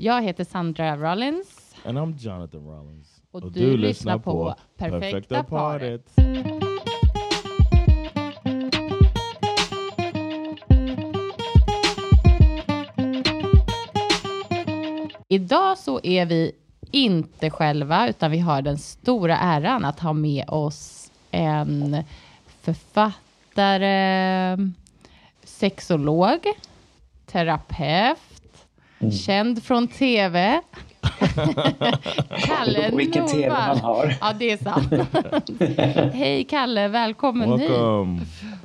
Jag heter Sandra Rollins And I'm Jonathan Rollins. och du, lyssnar på Perfekta paret. Idag så är vi inte själva, utan vi har den stora äran att ha med oss en författare, sexolog, terapeut, känd från tv. Kalle Vilken TV man Norvall. har. Ja, det är sant. Hej Kalle, välkommen hit. Welcome.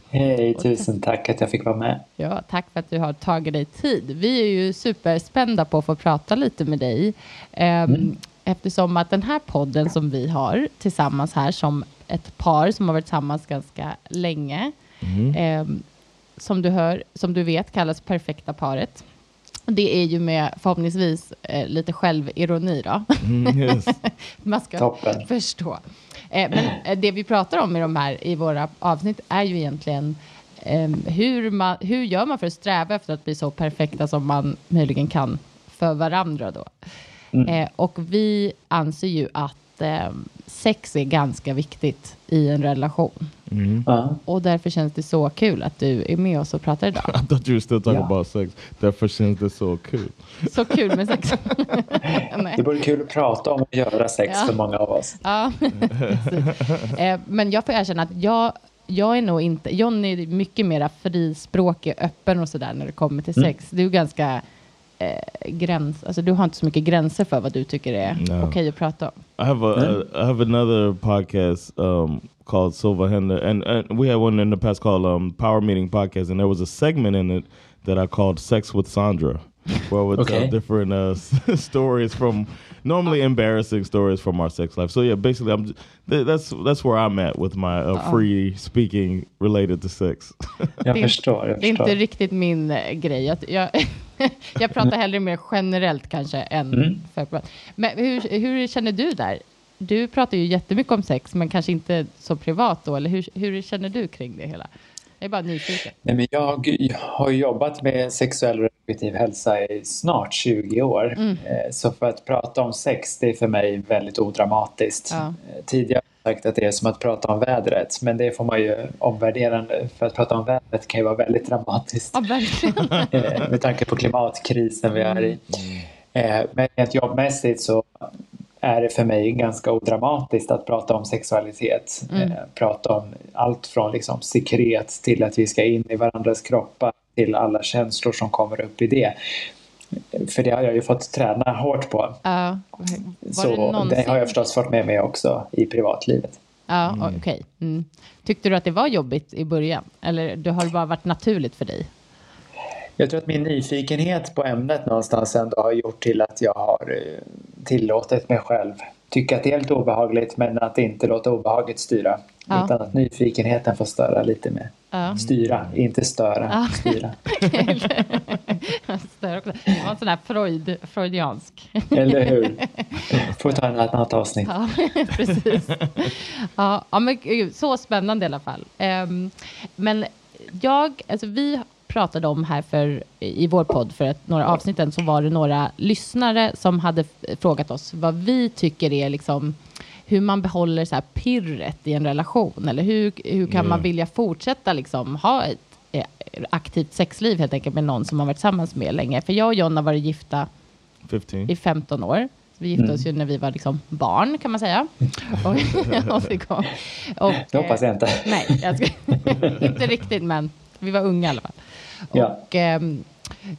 Hej, tusen tack att jag fick vara med. Ja, tack för att du har tagit dig tid. Vi är ju superspända på att få prata lite med dig. Ehm, Eftersom att den här podden som vi har tillsammans här som ett par som har varit tillsammans ganska länge. ehm, som, du hör, som du vet kallas perfekta paret. Det är ju med förhoppningsvis eh, lite självironi då. Mm, yes. Man ska Toppen. förstå. Eh, men eh, det vi pratar om i, de här, i våra avsnitt är ju egentligen eh, hur, man, hur gör man för att sträva efter att bli så perfekta som man möjligen kan för varandra då. Eh, och vi anser ju att eh, sex är ganska viktigt i en relation. Ja. Och därför känns det så kul att du är med oss och pratar idag. I thought you were still talking Yeah. about sex. Därför känns det så kul. Så kul med sex. Det vore kul att prata om att göra sex Ja. för många av oss. Ja, eh, men jag får erkänna att jag, jag är nog inte... John är mycket mer frispråkig, öppen och sådär när det kommer till sex. Du är ganska eh, gräns... Alltså du har inte så mycket gränser för vad du tycker är No. okej att prata om. I have a I have another podcast um, called Silva Hender, and, and we had one in the past called um, Power Meeting Podcast, and there was a segment in it that I called Sex with Sandra, where I would Okay. tell different uh, stories from normally embarrassing stories from our sex life. So yeah, basically, I'm th- that's that's where I'm at with my uh, free speaking related to sex. Jag Det är- förstår. Det är inte riktigt min eh, grej. Jag, jag, jag pratar hellre mer generellt kanske än Mm. för Men hur, hur känner du där? Du pratar ju jättemycket om sex, men kanske inte så privat då. Eller hur, hur känner du kring det hela? Jag är bara nyfiken. Nej, men jag har jobbat med sexuell och reproduktiv hälsa i snart 20 år. Mm. Eh, Så för att prata om sex, det är för mig väldigt odramatiskt. Ja. Eh, Tidigare har jag sagt att det är som att prata om vädret, men det får man ju omvärdera nu. För att prata om vädret kan ju vara väldigt dramatiskt. Ja, verkligen. eh, med tanke på klimatkrisen vi är i. Eh, men rent jobbmässigt så är det för mig ganska odramatiskt att prata om sexualitet. Eh, prata om allt från liksom sekret till att vi ska in i varandras kroppar till alla känslor som kommer upp i det. För det har jag ju fått träna hårt på. Ja, var Så det det, någonsin? har jag förstås fått med mig också i privatlivet. Ja, okej. Mm. Tyckte du att det var jobbigt i början? Eller du har det bara varit naturligt för dig? Jag tror att min nyfikenhet på ämnet någonstans ändå har gjort till att jag har eh, tillåtit mig själv tycka att det är lite obehagligt men att inte låta obehaget styra. Ja. Utan att nyfikenheten får störa lite mer. Ja. Styra, inte störa. Ja. Styra. Stör också. Det var en sån här Freud, freudiansk. Eller hur? Får ta en annat avsnitt. Ja, precis. Ja, men så spännande i alla fall. Ehm, men jag, alltså vi pratade om här för, i vår podd för ett, några avsnitten så var det några lyssnare som hade frågat oss vad vi tycker är liksom hur man behåller så här pirret i en relation eller hur, hur kan man vilja fortsätta liksom ha ett eh, aktivt sexliv helt enkelt med någon som man varit tillsammans med länge. För jag och John har varit gifta 15. i 15 år. Så vi gifte Mm. oss ju när vi var liksom barn kan man säga. och, och, och, Det hoppas jag inte. eh, Nej, jag ska, inte riktigt men vi var unga i alla fall. Ja. Och, ehm,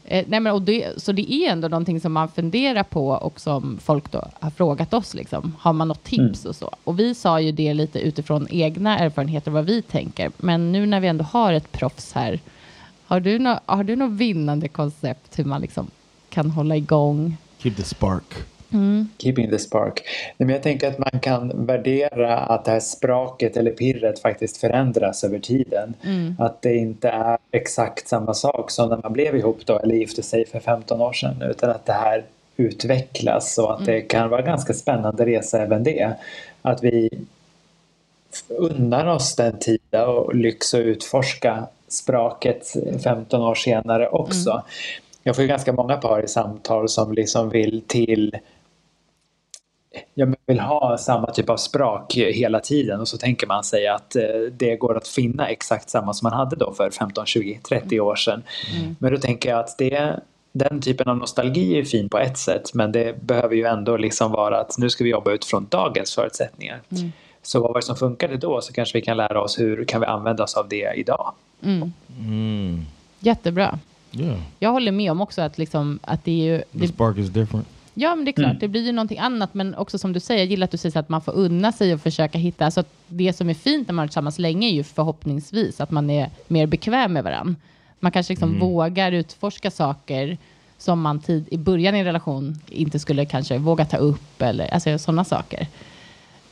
eh, nej men, och det, så det är ändå någonting som man funderar på och som folk då har frågat oss. Liksom. Har man något Mm. tips och så? Och vi sa ju det lite utifrån egna erfarenheter vad vi tänker. Men nu när vi ändå har ett proffs här Har du, nå har du något vinnande koncept hur man liksom kan hålla igång? Keep the spark. Keeping the spark. Men jag tänker att man kan värdera att det här spraket eller pirret faktiskt förändras över tiden. Att det inte är exakt samma sak som när man blev ihop då eller gifte sig för 15 år sedan utan att det här utvecklas och att det kan vara en ganska spännande resa även det. Att vi unnar oss den tiden och lyx att utforska spraket 15 år senare också. Jag får ju ganska många par i samtal som liksom vill till jag vill ha samma typ av sprak hela tiden och så tänker man sig att eh, det går att finna exakt samma som man hade då för 15, 20, 30 år sedan. Men då tänker jag att det, den typen av nostalgi är fin på ett sätt men det behöver ju ändå liksom vara att nu ska vi jobba utifrån dagens förutsättningar. Så vad var det som funkade då så kanske vi kan lära oss hur kan vi använda oss av det idag. Jättebra. Yeah. Jag håller med om också att, liksom, att det är ju... The spark is different. Ja, men det är klart, det blir ju någonting annat. Men också som du säger, jag gillar att du säger så att man får unna sig och försöka hitta... Alltså att det som är fint när man är tillsammans länge är ju förhoppningsvis att man är mer bekväm med varandra. Man kanske liksom vågar utforska saker som man tid, i början i en relation inte skulle kanske våga ta upp eller alltså sådana saker.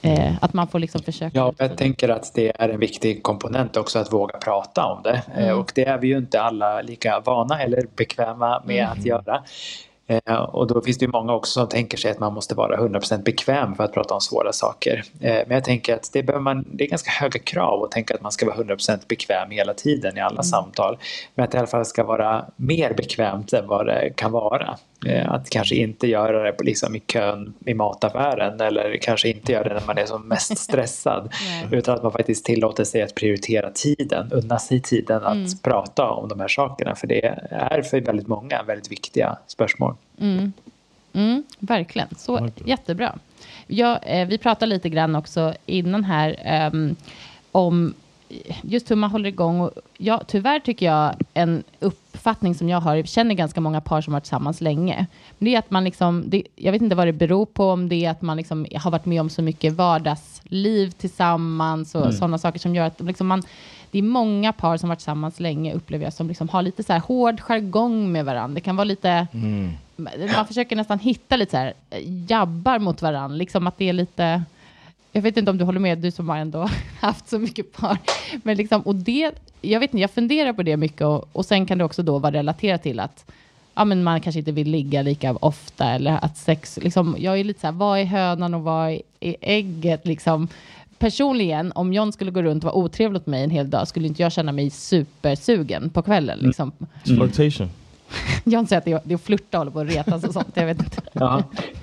Eh, att man får liksom försöka. Ja, jag tänker att det är en viktig komponent också att våga prata om det. Eh, Och det är vi ju inte alla lika vana eller bekväma med att göra. Eh, Och då finns det ju många också som tänker sig att man måste vara 100% bekväm för att prata om svåra saker. Eh, Men jag tänker att det, man, det är ganska höga krav att tänka att man ska vara 100% bekväm hela tiden i alla samtal. Men att det i alla fall ska vara mer bekvämt än vad det kan vara. Eh, Att kanske inte göra det på liksom i kön i mataffären eller kanske inte göra det när man är som mest stressad. utan att man faktiskt tillåter sig att prioritera tiden, unna sig tiden att prata om de här sakerna. För det är för väldigt många väldigt viktiga spörsmål. Mm, verkligen, så jättebra. Ja, eh, vi pratade lite grann också innan här ehm, om just hur man håller igång. Och, ja, tyvärr tycker jag en uppfattning som jag har, jag känner ganska många par som har varit tillsammans länge, men det är att man liksom, det, jag vet inte vad det beror på, om det är att man liksom har varit med om så mycket vardagsliv tillsammans och sådana saker som gör att liksom man, det är många par som varit tillsammans länge, upplever jag, som liksom har lite så här hård jargong med varandra. Det kan vara lite, man försöker nästan hitta lite så här jabbar mot varandra, liksom att det är lite, jag vet inte om du håller med, du som har ändå haft så mycket par. Men liksom, och det, jag vet inte, jag funderar på det mycket och, och sen kan det också då vara relaterat till att ja, men man kanske inte vill ligga lika ofta eller att sex, liksom, jag är lite så här, vad är hönan och vad är, är ägget liksom? Personligen, om John skulle gå runt och vara otrevlig mot mig en hel dag, skulle inte jag känna mig supersugen på kvällen. Liksom. It's flirtation. John säger att det är, det är att flirta och hålla på och retas och sånt. Jag vet inte. Ja.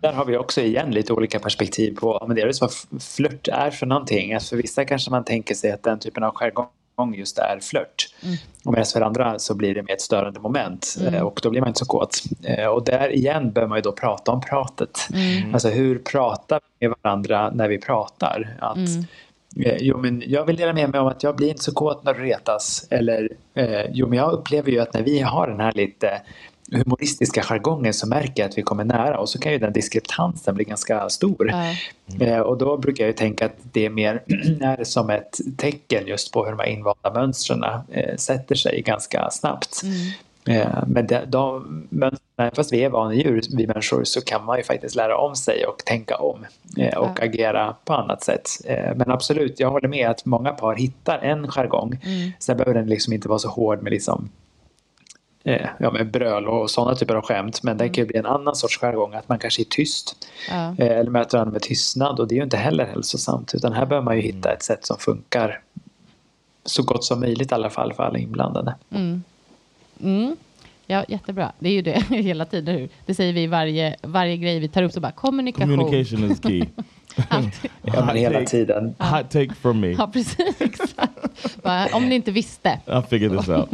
Där har vi också igen lite olika perspektiv på men det är vad flört är för någonting. Alltså för vissa kanske man tänker sig att den typen av jargong just är flört. Och medan för andra så blir det mer ett störande moment eh, och då blir man inte så kåt. Eh, Och där igen bör man ju då prata om pratet. Alltså hur pratar vi med varandra när vi pratar? Att, eh, Jo, men jag vill dela med mig om att jag blir inte så kåt när du retas. Eller, eh, jo, men jag upplever ju att när vi har den här lite humoristiska jargongen så märker jag att vi kommer nära och så kan ju den diskrepansen bli ganska stor. Ja. Eh, och då brukar jag tänka att det är mer är som ett tecken just på hur de här invanda mönstren eh, sätter sig ganska snabbt. Eh, men de, de mönstren, fast vi är vanedjur, vi människor, så kan man ju faktiskt lära om sig och tänka om eh, och Ja. agera på annat sätt. Eh, men absolut, jag håller med att många par hittar en jargong. Sen behöver den liksom inte vara så hård med liksom eh, ja, med bröl och sådana typer av skämt. Men det kan ju bli en annan sorts jargong, att man kanske är tyst. Ja. Eh, eller möter varandra med tystnad och det är ju inte heller hälsosamt. Utan här behöver man ju hitta ett sätt som funkar så gott som möjligt i alla fall för alla inblandade. Mm. 嗯？Ja, jättebra. Det är ju det hela tiden. hur? Det säger vi i varje, varje grej vi tar upp. Så bara kommunikation. Communication is key. Ja, men hela tiden. Hot take from me. Ja, precis. Exakt. Bara, om ni inte visste. I'll figure this out.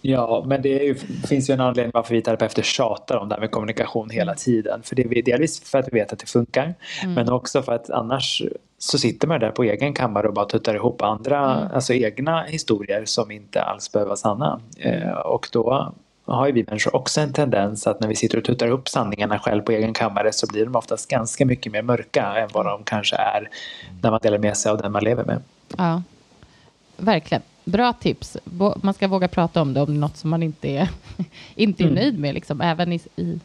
Ja, men det är ju, finns ju en anledning varför vi terapeuter tjatar om det här med kommunikation hela tiden. För det är delvis för att vi vet att det funkar, men också för att annars så sitter man där på egen kammare och bara tuttar ihop andra, alltså egna historier som inte alls behöver vara sanna. Eh, och då har ju vi människor också en tendens att när vi sitter och tuttar ihop sanningarna själv på egen kammare så blir de oftast ganska mycket mer mörka än vad de kanske är när man delar med sig av den man lever med. Ja, verkligen. bra tips. Man ska våga prata om det om det är något som man inte är, inte är nöjd med, liksom, även i, i,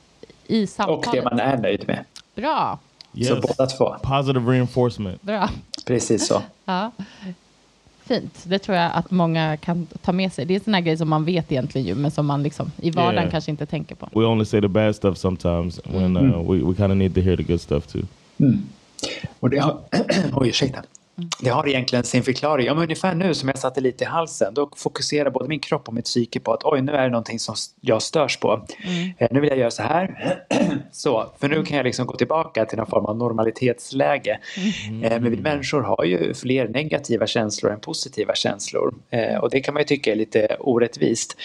i Och samtalet. det man är nöjd med. Bra, Yes. Så båda två. Positive reinforcement. bra. Precis så. Ja. Fint, det tror jag att många kan ta med sig. Det är sån här grej som man vet egentligen ju, men som man liksom i vardagen Yeah. kanske inte tänker på. We only say the bad stuff sometimes when uh, we, we kind of need to hear the good stuff too. Och det har, oj, ursäkta. Det har egentligen sin förklaring. Om ungefär nu som jag satte lite i halsen, då fokuserar både min kropp och mitt psyke på att oj, nu är det någonting som jag störs på. Eh, nu vill jag göra så här. så, för nu kan jag liksom gå tillbaka till någon form av normalitetsläge. Eh, men vi människor har ju fler negativa känslor än positiva känslor. Eh, och det kan man ju tycka är lite orättvist.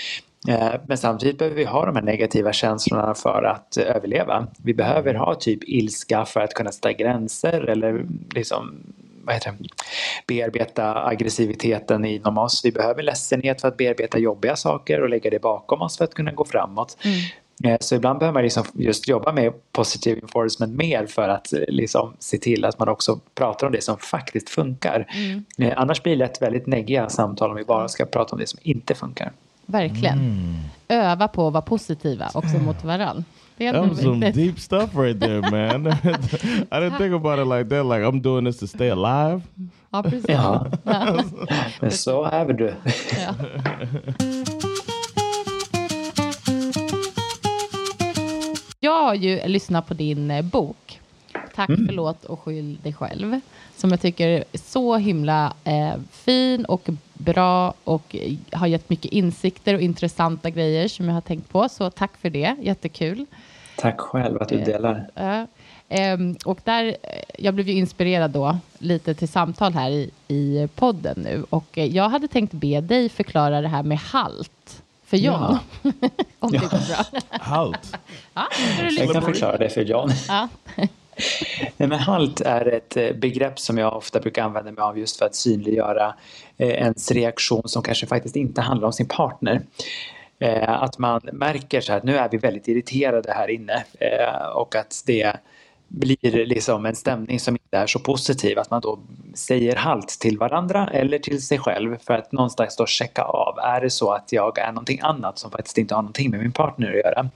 Eh, Men samtidigt behöver vi ha de här negativa känslorna för att överleva. Vi behöver ha typ ilska för att kunna sätta gränser eller liksom vad heter det? bearbeta aggressiviteten inom oss. Vi behöver ledsenhet för att bearbeta jobbiga saker och lägga det bakom oss för att kunna gå framåt. Eh, Så ibland behöver man liksom just jobba med positive enforcement mer för att eh, liksom se till att man också pratar om det som faktiskt funkar. Eh, Annars blir det lätt väldigt neggiga samtal om vi bara ska prata om det som inte funkar. Verkligen. Mm. Öva på att vara positiva också mot varandra. Är That was some viktigt. deep stuff right there, man. I didn't think about it like that. Like I'm doing this to stay alive. Ja, precis. Ja. Men så är du. Ja. Jag har ju lyssnat på din eh, bok. Tack, förlåt och skyll dig själv. Som jag tycker är så himla eh, fin och bra och eh, har gett mycket insikter och intressanta grejer som jag har tänkt på. Så tack för det, jättekul. Tack själv att du delar. Ja. Ehm, och där, eh, jag blev ju inspirerad då lite till samtal här i, i podden nu. Och eh, jag hade tänkt be dig förklara det här med halt för John. Om det går bra. Halt. Ja, Jag kan förklara det för John. Ja. Men halt är ett eh, begrepp som jag ofta brukar använda mig av just för att synliggöra eh, ens reaktion som kanske faktiskt inte handlar om sin partner. Eh, att man märker så här att nu är vi väldigt irriterade här inne och att det blir liksom en stämning som inte är så positiv. Att man då säger halt till varandra eller till sig själv för att någonstans då checka av. Är det så att jag är någonting annat som faktiskt inte har någonting med min partner att göra?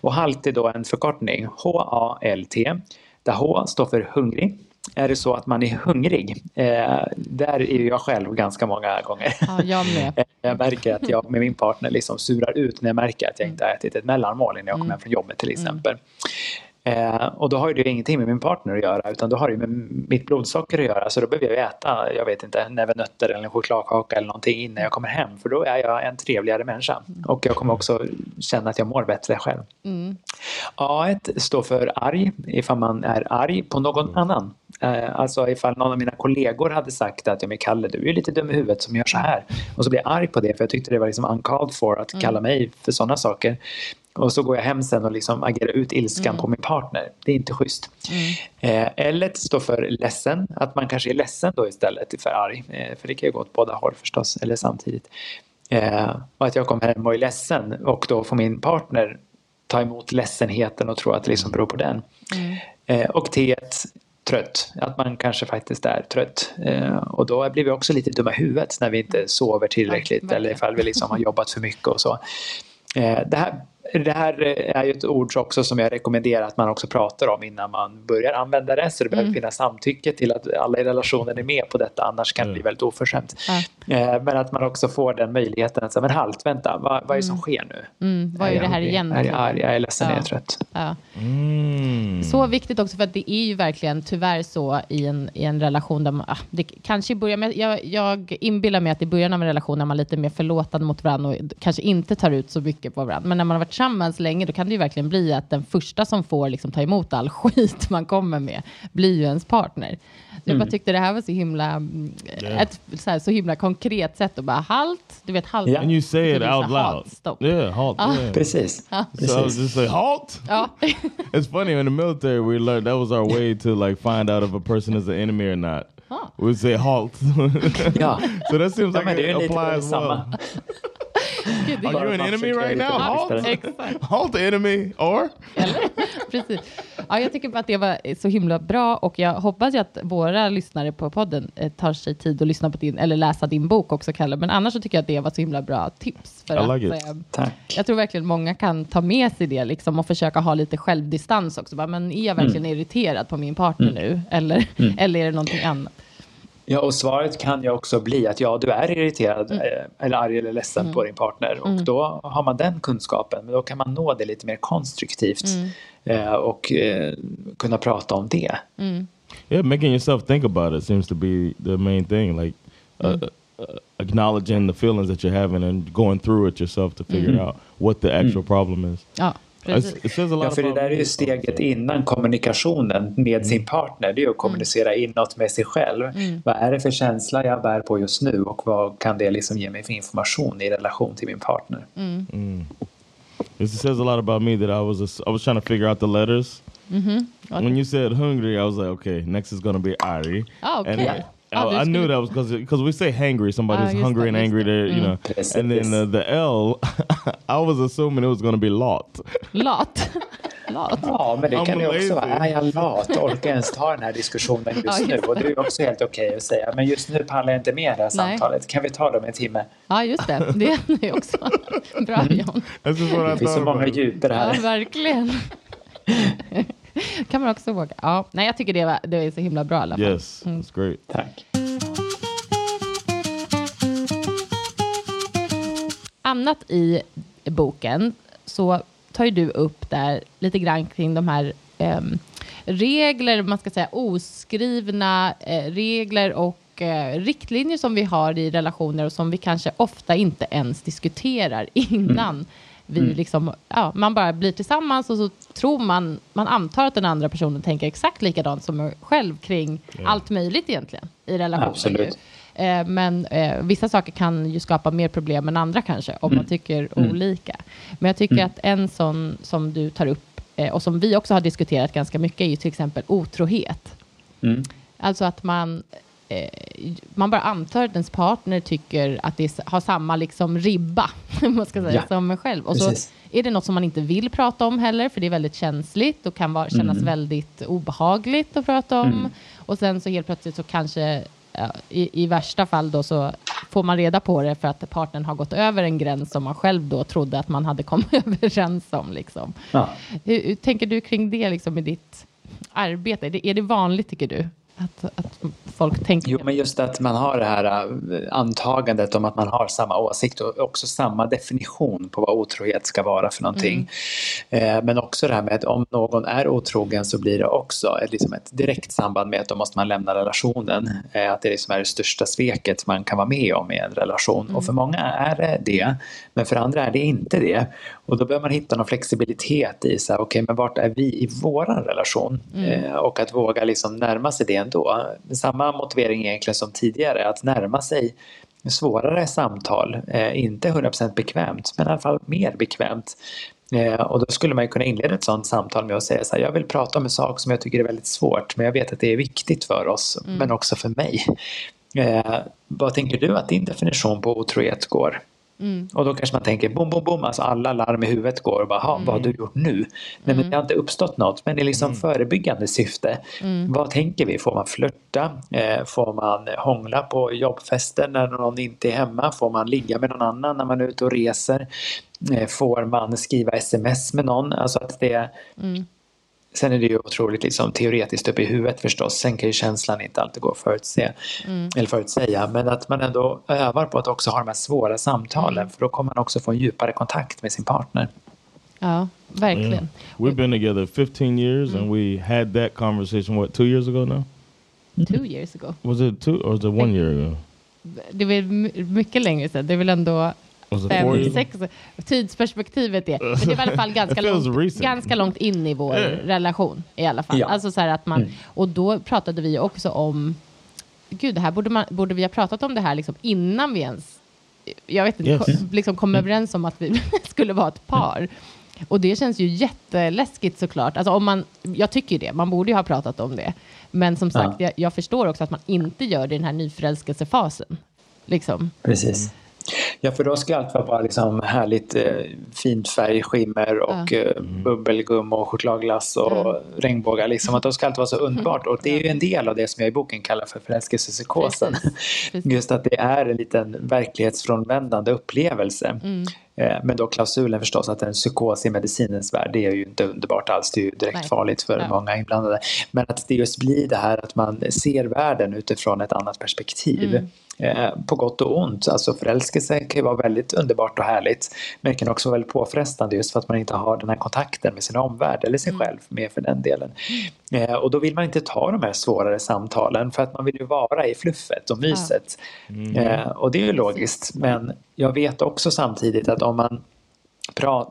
Och halt är då en förkortning, H-A-L-T, där H står för hungrig. Är det så att man är hungrig? Eh, där är jag själv ganska många gånger. Ja, jag med. Eh, Jag märker att jag med min partner liksom surar ut när jag märker att jag inte har ätit ett mellanmål innan jag kommer hem från jobbet till exempel. Eh, och då har ju det ingenting med min partner att göra utan då har det med mitt blodsocker att göra så då behöver jag äta, jag vet inte, en näve nötter eller en chokladkaka eller någonting innan jag kommer hem för då är jag en trevligare människa. Och jag kommer också känna att jag mår bättre själv. A står för arg, ifall man är arg på någon annan. Eh, Alltså ifall någon av mina kollegor hade sagt att ja, men Kalle du är lite dum i huvudet som gör så här. Och så blir jag arg på det för jag tyckte det var liksom uncalled for att kalla mig för sådana saker. Och så går jag hem sen och liksom agerar ut ilskan på min partner. Det är inte schysst. Eh, L står för ledsen, att man kanske är ledsen då istället för arg. Eh, för det kan ju gå åt båda håll förstås, eller samtidigt. Eh, och att jag kommer hem och är ledsen och då får min partner ta emot ledsenheten och tro att det liksom beror på den. Eh, och T trött, att man kanske faktiskt är trött. Eh, och då blir vi också lite dumma i huvudet när vi inte sover tillräckligt Ja, eller ifall vi liksom har jobbat för mycket och så. Eh, det här det här är ju ett ord också som jag rekommenderar att man också pratar om innan man börjar använda det. Så det behöver finnas samtycke till att alla i relationen är med på detta, annars kan det bli väldigt oförskämt. Ja. Eh, Men att man också får den möjligheten att säga, men halt, vänta, vad, vad är det som sker nu? Mm, vad är det jag här hungrig? igen? Är jag arg? Jag är ledsen, Ja. jag är trött. Ja. Mm. Så viktigt också för att det är ju verkligen tyvärr så i en, i en relation där man, ah, det kanske i början, men jag, jag inbillar mig att i början av en relation är man lite mer förlåtande mot varandra och kanske inte tar ut så mycket på varandra. Men när man har varit tillsammans länge då kan det ju verkligen bli att den första som får liksom ta emot all skit man kommer med blir ju ens partner. Jag bara tyckte det här var så himla, mm, ett så, här, så himla konkret sätt att bara halt, du vet halt. Ja. And you say it out så halt, loud. stopp. Yeah, halt. Yeah. Precis. So I Precis. was just say halt. Ja. It's funny in the military we learned that was our way to like find out if a person is an enemy or not. We say halt. Ja. so that seems like it applies well. Are you an enemy right now? Halt. Halt enemy or Precis. Ja, jag tycker bara att det var så himla bra och jag hoppas ju att våra lyssnare på podden eh, tar sig tid att lyssna på din, eller läsa din bok också, Kalle. Men annars så tycker jag att det var så himla bra tips. För I att, like eh, Tack. jag tror verkligen många kan ta med sig det liksom, och försöka ha lite självdistans också. Bara, men är jag verkligen irriterad på min partner nu? Eller, eller är det någonting annat? Ja, och svaret kan ju också bli att ja, du är irriterad Mm. eh, eller arg eller ledsen på din partner och då har man den kunskapen, men då kan man nå det lite mer konstruktivt Mm. eh, och eh, kunna prata om det. Yeah, making yourself think about it seems to be the main thing. Like uh, uh, acknowledging the feelings that you're having and going through it yourself to figure out what the actual problem is. Ja, precis. Ja, för det där är ju steget innan kommunikationen med sin partner. Det är ju att kommunicera inåt med sig själv. Vad är det för känsla jag bär på just nu och vad kan det liksom ge mig för information i relation till min partner? It says a lot about me that I was a, I was trying to figure out the letters. When you said hungry, I was like, okay, next is gonna be Ari. Ah, okay. And I, Ah, I, det knew that was because because we say hangry, somebody's Ah, just hungry det, and just angry. det. There, you know, Precis. and then uh, the L, I was assuming it was gonna be lot. Lat. Lat. Ja, men det I'm kan ju också lazy. vara, är jag lat? Orkar jag ens ta den här diskussionen Ja, just nu? just Och det är ju också helt okej att säga, men just nu pallar jag inte med det här Nej. samtalet. Kan vi ta det om en timme? Ja, just det. Det är också bra, John. That's just what I Det finns så många djup i det Ja, här. verkligen. kan man också våga. Ja, nej, jag tycker det, var, det är så himla bra i alla fall. Yes, it's great. Tack. Annat i boken så tar ju du upp där lite grann kring de här ehm, regler, man ska säga oskrivna eh, regler och eh, riktlinjer som vi har i relationer och som vi kanske ofta inte ens diskuterar innan vi liksom, ja, man bara blir tillsammans och så tror man, man antar att den andra personen tänker exakt likadant som en själv kring allt möjligt egentligen i relationer. Eh, men eh, vissa saker kan ju skapa mer problem än andra kanske, om man tycker olika. Men jag tycker att en sån som du tar upp, eh, och som vi också har diskuterat ganska mycket, är ju till exempel otrohet. Mm. Alltså att man, man bara antar att ens partner tycker att det har samma liksom ribba, man ska säga, Ja. som en själv. Och så Precis. är det något som man inte vill prata om heller, för det är väldigt känsligt och kan vara, kännas väldigt obehagligt att prata om. Och sen så helt plötsligt så kanske, ja, i, i värsta fall då så får man reda på det för att partnern har gått över en gräns som man själv då trodde att man hade kommit överens om. Liksom. Ja. Hur, hur tänker du kring det liksom, i ditt arbete? Är det, är det vanligt tycker du? Att, att folk tänker Jo, men just att man har det här äh, antagandet om att man har samma åsikt och också samma definition på vad otrohet ska vara för någonting. Eh, men också det här med att om någon är otrogen så blir det också ett, liksom ett direkt samband med att då måste man lämna relationen. Eh, att det liksom är det största sveket man kan vara med om i en relation. Och för många är det det, men för andra är det inte det. Och då behöver man hitta någon flexibilitet i så här, okej, men vart är vi i våran relation? Eh, och att våga liksom närma sig det ändå. Samma motivering egentligen som tidigare, att närma sig svårare samtal, eh, inte 100% bekvämt, men i alla fall mer bekvämt. Eh, och då skulle man ju kunna inleda ett sådant samtal med att säga så här, jag vill prata om en sak som jag tycker är väldigt svårt, men jag vet att det är viktigt för oss, men också för mig. Eh, vad tänker du att din definition på otrohet går? Och då kanske man tänker bom, bom, bom, alltså alla larm i huvudet går och bara, "Ha, vad har du gjort nu? Nej, men det har inte uppstått något, men det är liksom förebyggande syfte. Vad tänker vi? Får man flörta? Eh, får man hångla på jobbfester när någon inte är hemma? Får man ligga med någon annan när man är ute och reser? Eh, får man skriva sms med någon? Alltså att det Sen är det ju otroligt liksom teoretiskt upp i huvudet förstås. Sen kan ju känslan inte alltid gå att förutse, eller förutsäga. Men att man ändå övar på att också ha de här svåra samtalen. För då kommer man också få en djupare kontakt med sin partner. Ja, verkligen. We've been together 15 years, and we had that conversation. What two years ago now? Two years ago. Was it two or was it one year ago? Det är mycket längre sedan. Det är väl ändå fem, sex. Tidsperspektivet är, men det var i alla fall ganska, långt, ganska långt in i vår relation. I alla fall. Ja. Alltså så här att man, Och då pratade vi också om, gud, det här borde, man, borde vi ha pratat om det här liksom innan vi ens jag vet inte, Yes. kom, liksom kom överens om att vi skulle vara ett par. Och det känns ju jätteläskigt såklart. Alltså om man, jag tycker ju det, man borde ju ha pratat om det. Men som sagt, Ja. jag, jag förstår också att man inte gör det i den här nyförälskelsefasen. Liksom. Precis. Ja, för då ska allt vara bara liksom härligt eh, fint färgskimmer och Ja. eh, bubbelgum och chokladglass och Mm. regnbågar. Liksom, att då ska allt vara så underbart. Och det är ju en del av det som jag i boken kallar för förälskelsepsykosen. Just att det är en liten verklighetsfrånvändande upplevelse. Mm. Eh, Men då klausulen förstås att en psykos i medicinens värld, det är ju inte underbart alls. Det är ju direkt Nej. farligt för Ja. många inblandade. Men att det just blir det här att man ser världen utifrån ett annat perspektiv. Mm. Eh, På gott och ont. Alltså förälskelse kan ju vara väldigt underbart och härligt. Men det kan också vara väldigt påfrestande just för att man inte har den här kontakten med sin omvärld eller sig själv med för den delen. Eh, Och då vill man inte ta de här svårare samtalen för att man vill ju vara i fluffet och myset. Eh, Och det är ju logiskt. Men jag vet också samtidigt att om man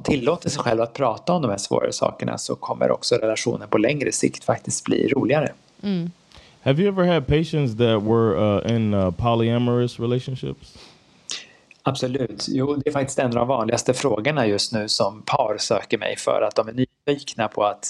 tillåter sig själv att prata om de här svårare sakerna så kommer också relationen på längre sikt faktiskt bli roligare. Have you ever had patients that were uh, in uh, polyamorous relationships? Absolut. Jo, det är faktiskt en av de vanligaste frågorna just nu som par söker mig för att de är nyfikna på att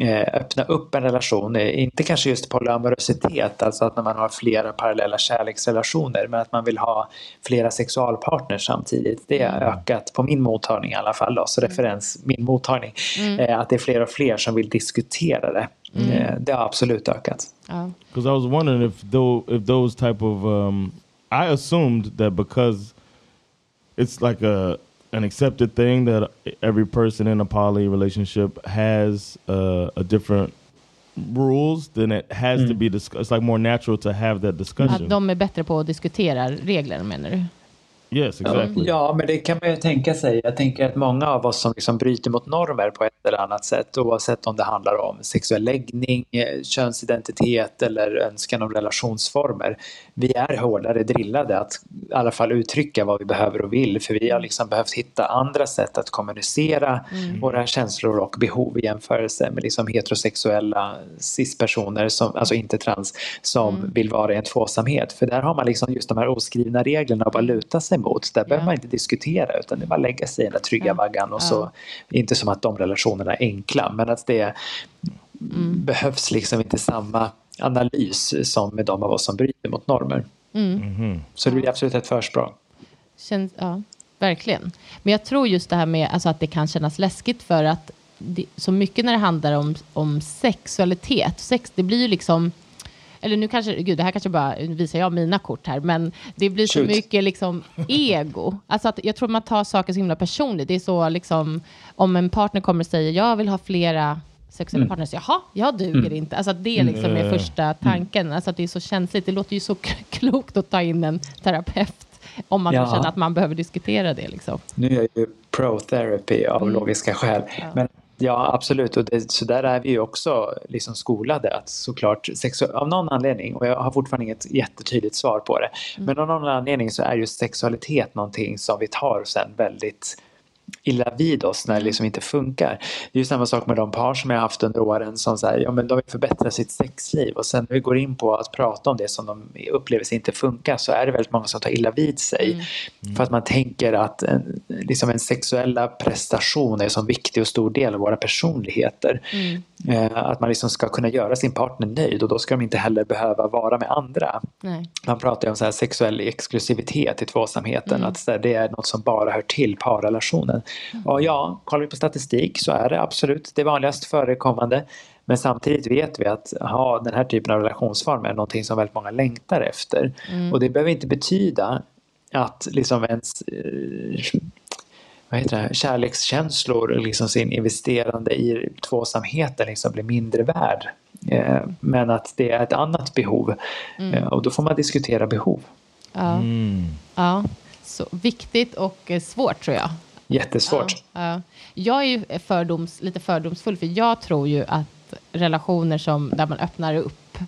eh, öppna upp en relation. Eh, Inte kanske just polyamorositet, alltså att när man har flera parallella kärleksrelationer, men att man vill ha flera sexualpartners samtidigt. Det har ökat på min mottagning i alla fall, då, så referens min mottagning. Eh, att det är fler och fler som vill diskutera det. Eh, det har absolut ökat. Because I was wondering if though if those type of um, I assumed that because it's like a an accepted thing that every person in a poly relationship has uh, a different rules, then it has to be discussed. It's like more natural to have that discussion. Att de är bättre på att diskutera regler menar du? Yes, exactly. Ja, men det kan man ju tänka sig. Jag tänker att många av oss som liksom bryter mot normer på ett eller annat sätt, oavsett om det handlar om sexuell läggning, eh, könsidentitet eller önskan om relationsformer, vi är hårdare drillade att i alla fall uttrycka vad vi behöver och vill, för vi har liksom behövt hitta andra sätt att kommunicera våra känslor och behov i jämförelse med liksom heterosexuella cispersoner, som, alltså inte trans, som vill vara i en tvåsamhet. För där har man liksom just de här oskrivna reglerna att bara luta sig mot. Där behöver man inte diskutera utan det är bara att lägga sig i den där trygga vaggan och så, inte som att de relationerna är enkla, men att det behövs liksom inte samma analys som med de av oss som bryter mot normer. Så det blir absolut ett försprång. Känns, ja, verkligen. Men jag tror just det här med alltså att det kan kännas läskigt för att det, så mycket när det handlar om, om sexualitet, sex, det blir ju liksom eller nu kanske, gud det här kanske bara visar jag mina kort här, men det blir så Shoot. mycket liksom ego. Alltså att jag tror man tar saker så himla personligt. Det är så liksom, om en partner kommer och säger jag vill ha flera sexuella partners, jaha, jag duger inte. Alltså att det liksom är första tanken. Alltså att det är så känsligt. Det låter ju så klokt att ta in en terapeut om man Ja. känner att man behöver diskutera det. Liksom. Nu är jag ju pro-therapy av logiska skäl. Men ja, absolut. Och det, så där är vi ju också liksom skolade att såklart sexu- av någon anledning, och jag har fortfarande inget jättetydligt svar på det, men av någon anledning så är just sexualitet någonting som vi tar sen väldigt illa vid oss när det liksom inte funkar. Det är ju samma sak med de par som jag har haft under åren som säger ja men de vill förbättra sitt sexliv och sen när vi går in på att prata om det som de upplever sig inte funkar så är det väldigt många som tar illa vid sig. För att man tänker att en, liksom en sexuella prestation är en så viktig och stor del av våra personligheter. Eh, att man liksom ska kunna göra sin partner nöjd och då ska de inte heller behöva vara med andra. Nej. Man pratar ju om så här sexuell exklusivitet i tvåsamheten, att så här, det är något som bara hör till parrelationen. Och ja, kollar vi på statistik så är det absolut det vanligast förekommande. Men samtidigt vet vi att ha den här typen av relationsform är någonting som väldigt många längtar efter. Och det behöver inte betyda att liksom ens eh, vad heter det, kärlekskänslor och liksom sin investerande i tvåsamheten liksom blir mindre värd. Eh, men att det är ett annat behov eh, och då får man diskutera behov. Ja. ja. Så viktigt och svårt tror jag. Jättesvårt. Ja. Jag är ju fördoms, lite fördomsfull, för jag tror ju att relationer som, där man öppnar upp,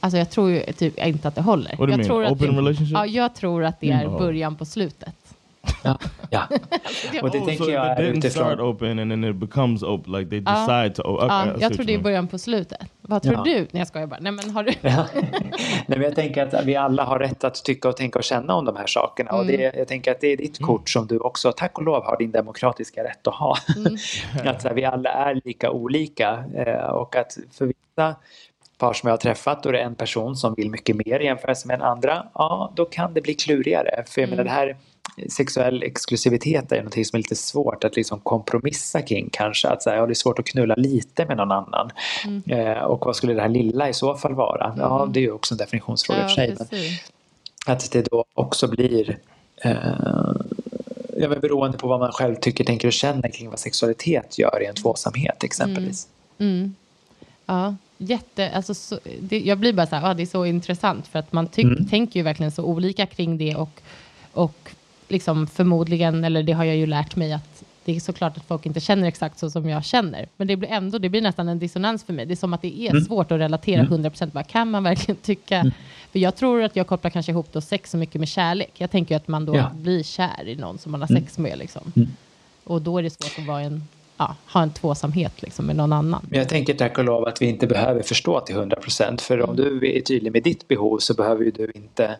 alltså jag tror ju typ inte att det håller. do you jag mean? tror att Open det, relationship? Ja, jag tror att det är början på slutet. Ja. ja. Och det Oh, tänker so jag är start utifrån... open and then it becomes open, like they Ja. decide to. Oh, okay, Ja, see jag tror det är början på slutet. Vad tror Ja. du? Nej, jag skojar bara. Nej, men har du? Ja. Nej, men jag tänker att vi alla har rätt att tycka och tänka och känna om de här sakerna. Och det, jag tänker att det är ditt kort som du också, tack och lov, har din demokratiska rätt att ha. att så här, vi alla är lika olika eh, och att för vissa par som jag har träffat är det en person som vill mycket mer i jämförelse med en andra, ja då kan det bli klurigare. För jag menar det här sexuell exklusivitet är något som är lite svårt att liksom kompromissa kring kanske. Att säga, ja, det är svårt att knulla lite med någon annan. Mm. Eh, och vad skulle det här lilla i så fall vara? Mm. Ja, det är ju också en definitionsfråga ja, för sig. Men att det då också blir eh, ja, men beroende på vad man själv tycker, tänker och känner kring vad sexualitet gör i en tvåsamhet exempelvis. Mm. Mm. Ja, jätte, alltså, så, det, jag blir bara så här, ah, det är så intressant för att man tyck, mm. tänker ju verkligen så olika kring det och, och liksom förmodligen, eller det har jag ju lärt mig att det är såklart att folk inte känner exakt så som jag känner. Men det blir ändå, det blir nästan en dissonans för mig. det är som att det är mm. svårt att relatera mm. 100%. Vad kan man verkligen tycka? Mm. För jag tror att jag kopplar kanske ihop då sex så mycket med kärlek. Jag tänker att man då ja. blir kär i någon som man har mm. sex med. Liksom. Mm. Och då är det svårt att vara en ja, ha en tvåsamhet liksom, med någon annan. Jag tänker tack och lov att vi inte behöver förstå till 100 procent. För om du är tydlig med ditt behov så behöver du inte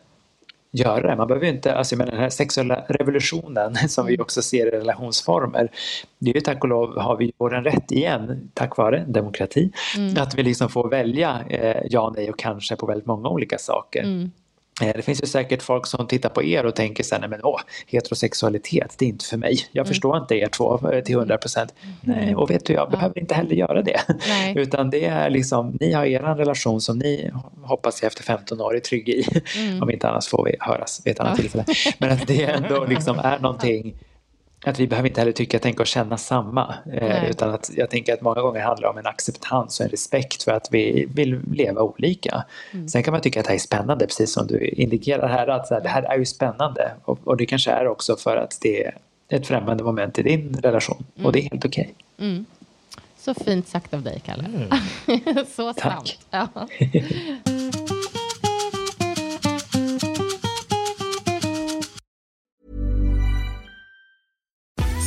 göra det. Man behöver inte, alltså med den här sexuella revolutionen som vi mm. också ser i relationsformer. Det är ju tack och lov har vi vår rätt igen, tack vare demokrati, mm. att vi liksom får välja eh, ja, nej och kanske på väldigt många olika saker. Mm. Eh, det finns ju säkert folk som tittar på er och tänker så här, men åh, heterosexualitet, det är inte för mig. Jag mm. förstår inte er två eh, till 100 procent. Mm. Nej, och vet du, jag behöver inte heller göra det. Nej. Utan det är liksom, ni har er relation som ni hoppas jag efter 15 år är trygg i. Mm. Om inte annars får vi höras vid ett annat ja. tillfälle. Men att det ändå liksom är någonting att vi behöver inte heller tycka, tänka och känna samma. Eh, utan att jag tänker att många gånger handlar det om en acceptans och en respekt för att vi vill leva olika. Mm. Sen kan man tycka att det här är spännande, precis som du indikerar här, att här, det här är ju spännande. Och, och, det kanske är också för att det är ett främmande moment i din relation. Mm. Och det är helt okej. Okay. Mm. Så fint sagt av dig, Kalle. Mm. Så sant.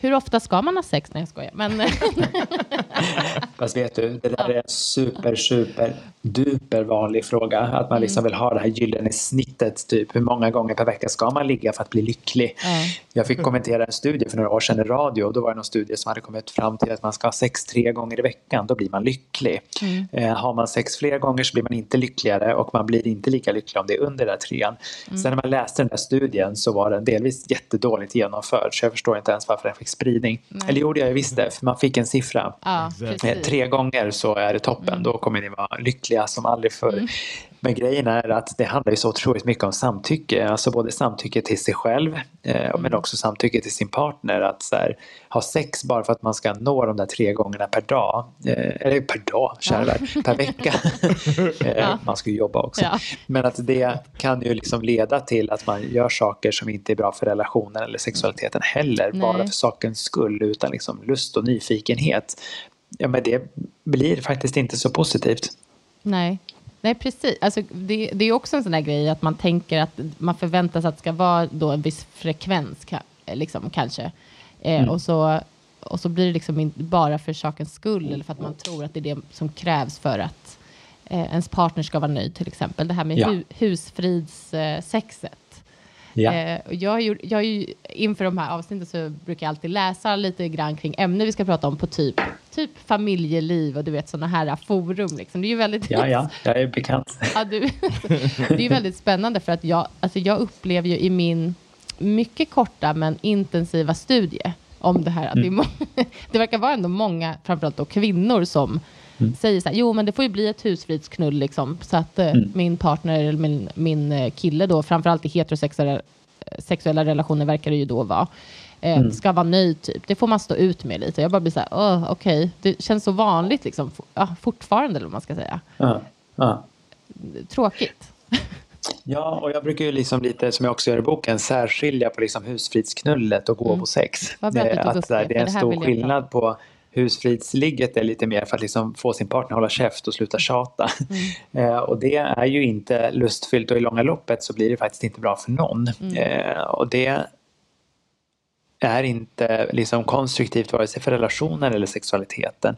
Hur ofta ska man ha sex? Nej, jag skojar. Men... Fast vet du, det där är en super, super, duper vanlig fråga. Att man liksom mm. vill ha det här gyllene snittet. Typ hur många gånger per vecka ska man ligga för att bli lycklig? Mm. Jag fick kommentera en studie för några år sedan i radio. Och då var det någon studie som hade kommit fram till att man ska ha sex tre gånger i veckan. Då blir man lycklig. Mm. Eh, har man sex fler gånger så blir man inte lyckligare och man blir inte lika lycklig om det är under den där trean. Mm. Sen när man läste den där studien så var den delvis jättedåligt genomförd. Så jag förstår inte ens varför den fick fick spridning. Nej. Eller gjorde jag visst det, för man fick en siffra. Ja, eh, Tre gånger så är det toppen, mm. då kommer ni vara lyckliga som aldrig förr. Mm. Men grejen är att det handlar ju så otroligt mycket om samtycke. Alltså både samtycke till sig själv eh, mm. men också samtycke till sin partner. Att så här, ha sex bara för att man ska nå de där tre gångerna per dag. Eh, eller per dag, kära ja. per vecka. eh, ja. Man ska ju jobba också. Ja. Men att det kan ju liksom leda till att man gör saker som inte är bra för relationen eller sexualiteten heller. Nej. Bara för sakens skull utan liksom lust och nyfikenhet. Ja men det blir faktiskt inte så positivt. Nej. Nej, precis. Alltså, det, det är också en sån där grej att man tänker att man förväntar sig att det ska vara då en viss frekvens, liksom, kanske. Eh, mm. Och så och så blir det liksom bara för sakens skull eller för att man tror att det är det som krävs för att eh, ens partner ska vara nöjd till exempel. Det här med Ja. hu husfridssexet. Ja. Eh, och jag, jag ju, inför de här avsnitten så brukar jag alltid läsa lite grann kring ämnen vi ska prata om på typ, typ familjeliv och du vet sådana här forum. Liksom. Det är ju väldigt ja, ja, jag är bekant. Ja, du, det är väldigt spännande för att jag, alltså jag upplever ju i min mycket korta men intensiva studie om det här att det, är må- det verkar vara ändå många, framförallt då kvinnor som säger så här, jo men det får ju bli ett husfridsknull liksom så att eh, min partner eller min, min eh, kille då, framförallt i heterosexuella sexuella relationer verkar det ju då vara, eh, ska vara nöjd typ. Det får man stå ut med lite. Jag bara blir så här, "Åh, okej, det känns så vanligt liksom, for, ja, fortfarande eller vad man ska säga. Ja, ja. Tråkigt. Ja, och jag brukar ju liksom lite, som jag också gör i boken, särskilja på liksom husfridsknullet och gåvosex. Vad bra att att så här, det, är en stor skillnad på husfridsligget är lite mer för att liksom få sin partner att hålla käft och sluta tjata. Mm. Eh, och det är ju inte lustfyllt och i långa loppet så blir det faktiskt inte bra för någon. Mm. Eh, och det är inte liksom konstruktivt vare sig för relationen eller sexualiteten.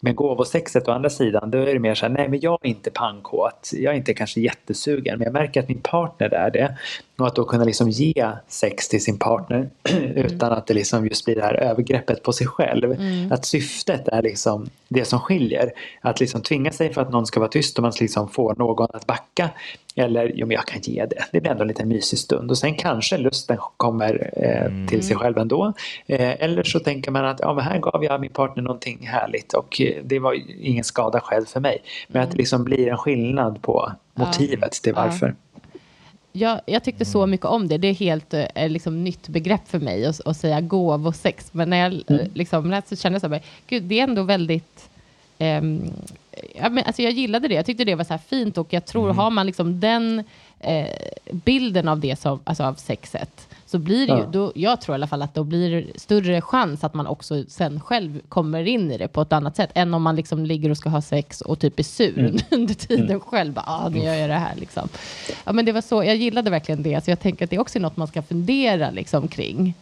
Men gåvosexet å andra sidan, då är det mer så här, nej men jag är inte pangkåt, jag är inte kanske jättesugen, men jag märker att min partner är det. Och att då kunna liksom ge sex till sin partner utan att det liksom just blir det här övergreppet på sig själv. Att syftet är liksom det som skiljer. Att liksom tvinga sig för att någon ska vara tyst och man liksom får någon att backa. Eller, jo men jag kan ge det. Det blir ändå en liten mysig stund. Och sen kanske lusten kommer eh, till sig själv ändå. Eh, eller så tänker man att ja, men här gav jag min partner någonting härligt och eh, det var ingen skada själv för mig. Men att det liksom blir en skillnad på motivet till varför. Jag, jag tyckte så mycket om det. Det är helt eh, liksom, nytt begrepp för mig att, att säga gåvosex. Men när jag mm. liksom, läste så kände jag så här, gud, det är ändå väldigt... ehm, ja, men, alltså, jag gillade det. Jag tyckte det var så fint och jag tror, har man liksom den eh, bilden av det som, alltså av sexet, så blir det ju, Ja. då, jag tror i alla fall att då blir det större chans att man också sen själv kommer in i det på ett annat sätt, än om man liksom ligger och ska ha sex och typ är sur under tiden själv. Bara, ah, nu gör jag det här liksom. Ja, men det var så, jag gillade verkligen det, så jag tänker att det är också något man ska fundera liksom kring.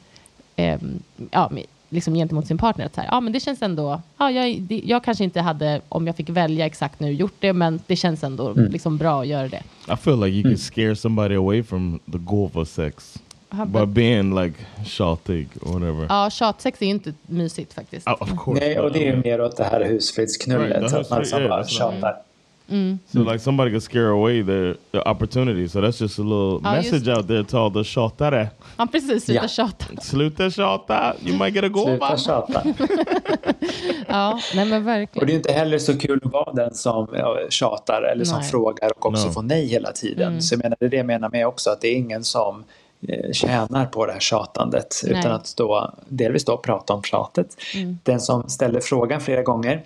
Ehm, ja, med- liksom gentemot sin partner. Att så här, ja, men det känns ändå, ja, jag, det, jag kanske inte hade, om jag fick välja exakt nu, gjort det, men det känns ändå liksom bra att göra det. I feel like you could scare somebody away from the gova sex Men- being like tjaltig or whatever. Ja, tjatsex är ju inte mysigt faktiskt. Oh, of course. Nej, och det är ju mer åt det här husfridsknullet. Right, så att man liksom yeah, bara tjatar. So like somebody could scare away their, their opportunity. So that's just a little Ja, message out there to all the tjatare. Ja, precis. Sluta Ja. tjata. Sluta tjata, you might get a gova. Sluta tjata. Ja, nej men Och det verkligen. är inte heller så kul att vara den som ja, tjatar eller som Nej. frågar och också No. får nej hela tiden. Så jag menar, det är det jag menar med också, att det är ingen som tjänar på det här tjatandet Nej. utan att då, delvis då prata om tjatet. Den som ställer frågan flera gånger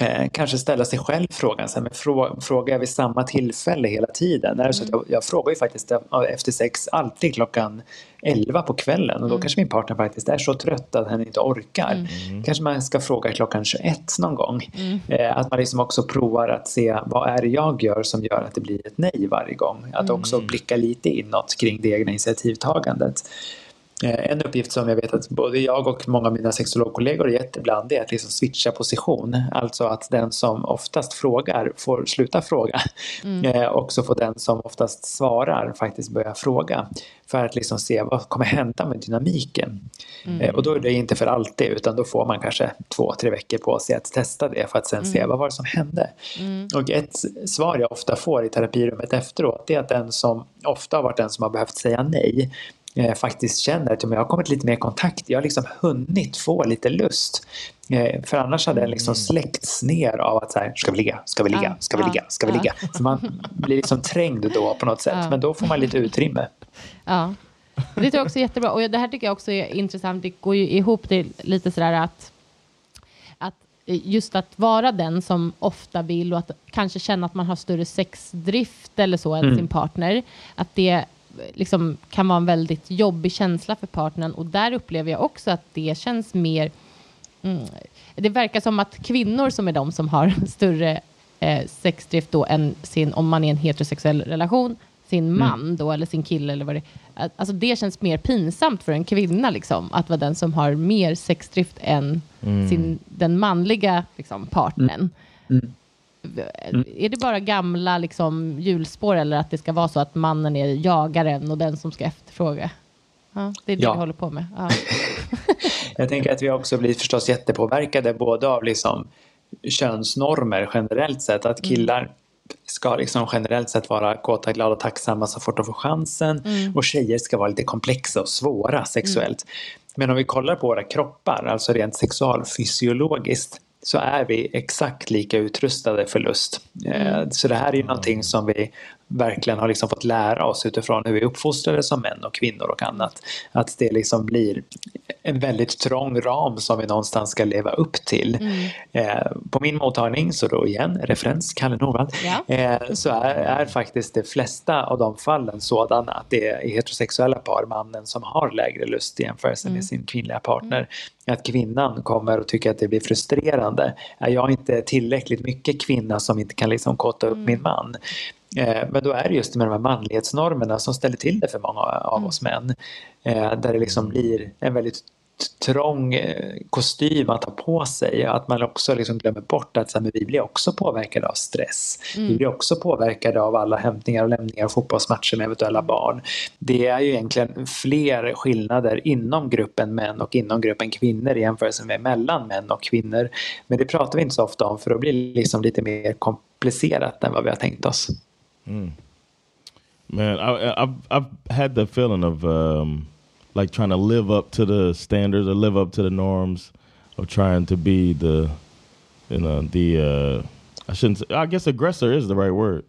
Eh, kanske ställa sig själv frågan, så här, men frå, frågar jag vid samma tillfälle hela tiden? Det så att jag, jag frågar ju faktiskt efter sex alltid klockan 11 på kvällen och då kanske min partner faktiskt är så trött att han inte orkar. Kanske man ska fråga klockan 21 någon gång. Eh, att man liksom också provar att se vad är det jag gör som gör att det blir ett nej varje gång. Att också blicka lite inåt kring det egna initiativtagandet. Eh, En uppgift som jag vet att både jag och många av mina sexologkollegor gett ibland är att liksom switcha position. Alltså att den som oftast frågar får sluta fråga. Eh, och så får den som oftast svarar faktiskt börja fråga. För att liksom se vad kommer hända med dynamiken. Eh, och då är det inte för alltid utan då får man kanske två, tre veckor på sig att testa det för att sen se vad var det som hände. Och ett svar jag ofta får i terapirummet efteråt är att den som ofta har varit den som har behövt säga nej eh, faktiskt känner att jag har kommit lite mer i kontakt, jag har liksom hunnit få lite lust. Eh, för annars hade den liksom släckts ner av att så här, ska vi ligga, ska vi ligga, ska vi ligga, ska vi ligga. Så man blir liksom trängd då på något sätt, men då får man lite utrymme. Ja. Det tycker jag också är jättebra. Och det här tycker jag också är intressant. Det går ju ihop det lite sådär att, att just att vara den som ofta vill och att kanske känna att man har större sexdrift eller så än sin partner. Att det liksom kan vara en väldigt jobbig känsla för partnern. Och där upplever jag också att det känns mer Mm. Det verkar som att kvinnor som är de som har större eh, sexdrift då än sin, om man är i en heterosexuell relation, sin man då, eller sin kille eller vad det är. Alltså det känns mer pinsamt för en kvinna liksom, att vara den som har mer sexdrift än sin, den manliga liksom, partnern. Är det bara gamla liksom, hjulspår eller att det ska vara så att mannen är jagaren och den som ska efterfråga? Ja, det är det Ja. vi håller på med. Ja. Jag tänker att vi också blir förstås jättepåverkade både av liksom könsnormer generellt sett. Att killar ska liksom generellt sett vara kåta, glada och tacksamma så fort de får chansen. Och tjejer ska vara lite komplexa och svåra sexuellt. Men om vi kollar på våra kroppar, alltså rent sexualfysiologiskt, så är vi exakt lika utrustade för lust. Eh, Så det här är ju någonting som vi verkligen har liksom fått lära oss utifrån hur vi är uppfostrade som män och kvinnor och annat. Att det liksom blir en väldigt trång ram som vi någonstans ska leva upp till. Eh, På min mottagning, så då igen, referens Kalle Norvald, Ja. eh, så är, är faktiskt de flesta av de fallen sådana att det är heterosexuella par, mannen som har lägre lust i jämförelse med sin kvinnliga partner. Att kvinnan kommer och tycker att det blir frustrerande. Är jag inte tillräckligt mycket kvinna som inte kan liksom kåta upp min man? Eh, Men då är det just med de här manlighetsnormerna som ställer till det för många av oss män. Eh, Där det liksom blir en väldigt trång eh, kostym att ha på sig. Att man också liksom glömmer bort att så här, vi blir också påverkade av stress. Vi blir också påverkade av alla hämtningar och lämningar och fotbollsmatcher med eventuella barn. Det är ju egentligen fler skillnader inom gruppen män och inom gruppen kvinnor i jämförelse med mellan män och kvinnor. Men det pratar vi inte så ofta om för då blir det liksom lite mer komplicerat än vad vi har tänkt oss. Man, I, I've I've had the feeling of um, like trying to live up to the standards or live up to the norms of trying to be the, you know, the. Uh, I shouldn't. Say, I guess aggressor is the right word.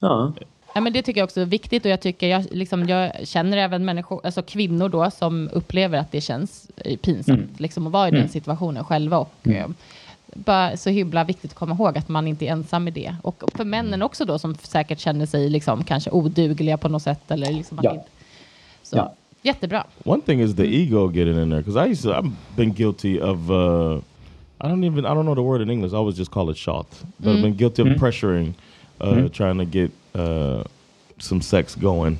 Ja. Ja, men det tycker jag också är viktigt och jag tycker jag, liksom, jag känner även människor, alltså kvinnor då som upplever att det känns eh, pinsamt liksom, att vara i den situationen själva. Och, eh, bara så himla viktigt att komma ihåg att man inte är ensam i det. Och för männen också då som säkert känner sig liksom, kanske odugliga på något sätt. Eller liksom att Ja. inte, så, Ja. Jättebra. One thing is the ego getting in there because I used to. I've been guilty of. Uh, I don't even. I don't know the word in English. I always just call it shot. But I've been guilty of pressuring, uh, trying to get uh, some sex going,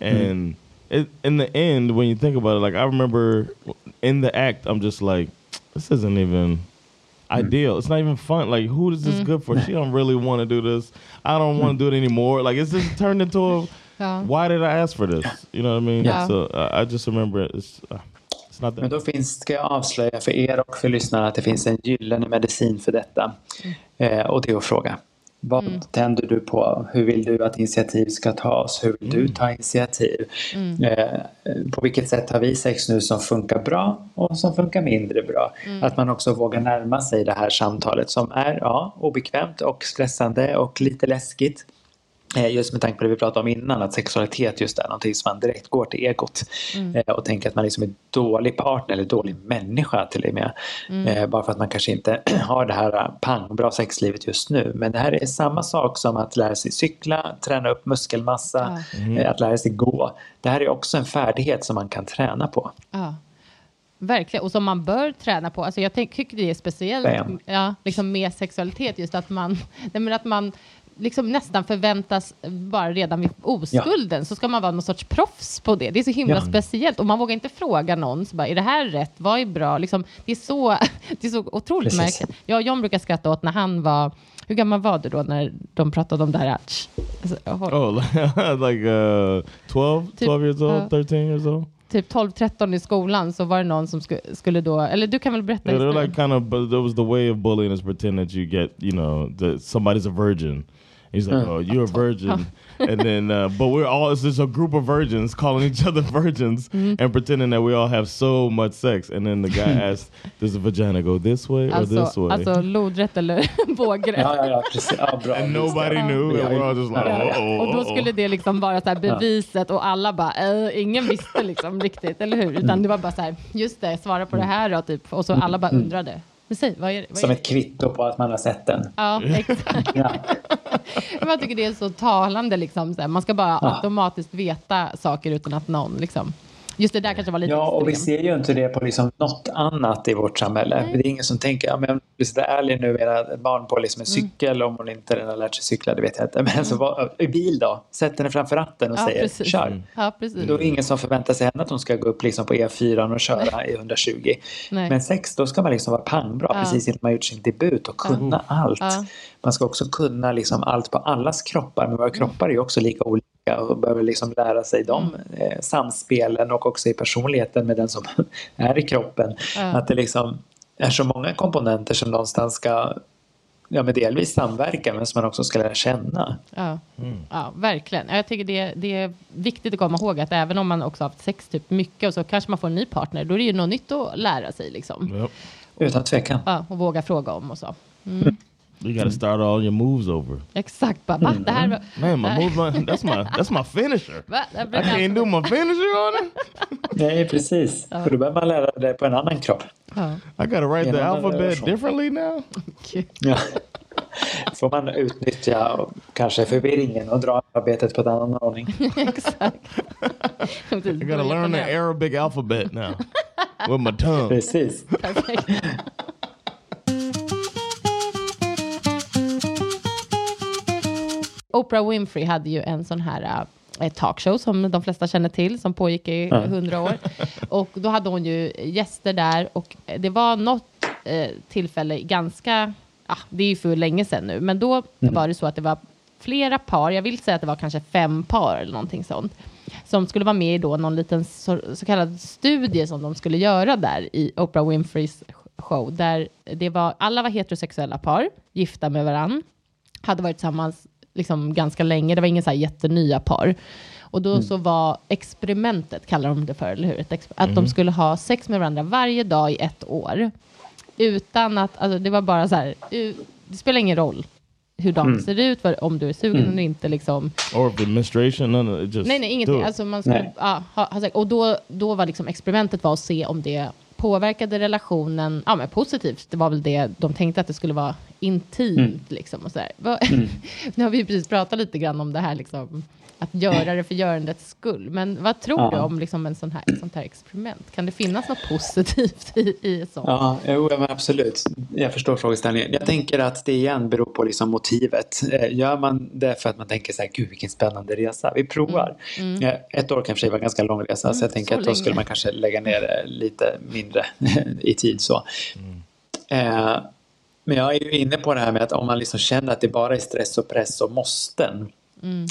and it, in the end, when you think about it, like I remember in the act, I'm just like, this isn't even ideal. It's not even fun. Like, who is this good for? She don't really want to do this. I don't want to do it anymore. Like, it's just turned into a. Ja. Why did I ask for this? You know what I mean? Yeah. So uh, I just remember it. It's uh, it's not Men då finns, ska jag avslöja för er och för lyssnarna att det finns en gyllene medicin för detta. Eh, och det är att fråga. Vad tänder du på? Hur vill du att initiativ ska tas? Hur vill du ta initiativ? Eh, på vilket sätt har vi sex nu som funkar bra och som funkar mindre bra? Att man också vågar närma sig det här samtalet som är ja, obekvämt och stressande och lite läskigt. Eh, Just med tanke på det vi pratade om innan, att sexualitet just är någonting som man direkt går till egot. Eh, Och tänker att man liksom är dålig partner eller dålig människa till och med. Eh, Bara för att man kanske inte har det här pang, bra sexlivet just nu. Men det här är samma sak som att lära sig cykla, träna upp muskelmassa, eh, att lära sig gå. Det här är också en färdighet som man kan träna på. Ja. Verkligen, och som man bör träna på. Alltså jag tycker det är speciellt ja, liksom med sexualitet, just att man, nej men att man liksom nästan förväntas bara redan vid oskulden så ska man vara någon sorts proffs på det. Det är så himla Ja. speciellt och man vågar inte fråga någon, så bara, är det här rätt? Vad är bra? Liksom, det, är så, det är så otroligt Precis. märkligt. Jag och John brukar skratta åt när han var, hur gammal var du då när de pratade om det här? Alltså, Oh, like uh, 12, Typ, 12 years old, uh, 13 years old. typ 12-13 i skolan så var det någon som sku, skulle då, eller du kan väl berätta Yeah, they're like kind of, but there was the way of bullying is pretend that you get, you know, that somebody's a virgin. He's like, oh, you're a virgin. and then, uh, but we're all, it's just a group of virgins calling each other virgins and pretending that we all have so much sex. And then the guy asks, does the vagina go this way or this Alltså, way? alltså lodrätt eller vågrätt. Ja, ja, ja, precis. Ja, bra. and nobody knew. Ja, And we're all just like, ja, ja. oh, Och då skulle det liksom vara så här beviset och alla bara, äh, ingen visste liksom riktigt, eller hur? Utan det var bara så här, just det, svara på det här då, typ. Och så alla bara undrade. Men säg, vad är? Vad Som är ett det? kvitto på att man har sett den. Ja, exakt. Ja. Jag tycker det är så talande liksom. Så här. Man ska bara automatiskt veta saker utan att någon liksom. Just det där kanske var lite Ja, och vi ser ju inte det på liksom något annat i vårt samhälle. Det är ingen som tänker, ja, men sitta ärlig nu ett barn på liksom en cykel om hon inte redan har lärt sig cykla, det vet jag inte. Men så var, i bil då, sätt henne framför ratten och Ja, säger precis. kör. Ja, precis. Då är det ingen som förväntar sig henne att hon ska gå upp liksom på E4 och köra i 120. Nej. Men sex, då ska man liksom vara pangbra Ja. precis innan man gjort sin debut och kunna allt. Ja. Man ska också kunna liksom allt på allas kroppar, men våra kroppar är ju också lika olika och behöver liksom lära sig de Mm. eh, samspelen och också i personligheten med den som är i kroppen. Att det liksom är så många komponenter som någonstans ska ja, men delvis samverka men som man också ska lära känna. Ja, ja verkligen. Jag tycker det, det är viktigt att komma ihåg att även om man också haft sex typ mycket och så kanske man får en ny partner, då är det ju något nytt att lära sig liksom. Yep. Utan tvekan. Ja, och våga fråga om och så. You got to start all your moves over. Exakt, bara va? Det här var... Man, my move, my, that's my that's my finisher. Va? I can't do my finisher on it. Nej, precis. För då behöver man lära det på en annan kropp. Ja. I got to write the alphabet differently now. Ja. Får man utnyttja kanske förvirringen och dra arbetet på ett annan ordning. Exakt. I got to learn the Arabic alphabet now with my tongue. Precis. Oprah Winfrey hade ju en sån här ett talkshow som de flesta känner till som pågick i hundra år. Och då hade hon ju gäster där och det var något eh, tillfälle ganska, ah, det är ju för länge sedan nu, men då var det så att det var flera par, jag vill säga att det var kanske fem par eller någonting sånt, som skulle vara med i då någon liten så, så kallad studie som de skulle göra där i Oprah Winfreys show, där det var, alla var heterosexuella par, gifta med varann, hade varit tillsammans liksom ganska länge, det var ingen så här jättenya par. Och då så var experimentet, kallar de det för, eller hur? Att de skulle ha sex med varandra varje dag i ett år. Utan att, alltså det var bara så här, det spelar ingen roll hur de ser ut, om du är sugen eller inte liksom. Or menstruation, none of it, just Nej, nej, ingenting. Alltså man skulle, Nej. ja, ha, ha. Och då, då var liksom experimentet var att se om det påverkade relationen ja, men positivt. Det var väl det de tänkte att det skulle vara intimt. Liksom, och så. Vad- nu har vi precis pratat lite grann om det här, liksom, att göra det för görandets skull. Men vad tror Ja. du om liksom, en sån här, ett sånt här experiment? Kan det finnas något positivt i, i sånt? Ja, jo, men absolut. Jag förstår frågeställningen. Jag tänker att det igen beror på liksom motivet. Eh, Gör man det för att man tänker så här, gud vilken spännande resa, vi provar. Ja, Ett år kan för sig vara en ganska lång resa, så jag tänker så att då länge. skulle man kanske lägga ner det lite mindre i tid. så. Eh, men jag är ju inne på det här med att om man liksom känner att det bara är stress och press och måsten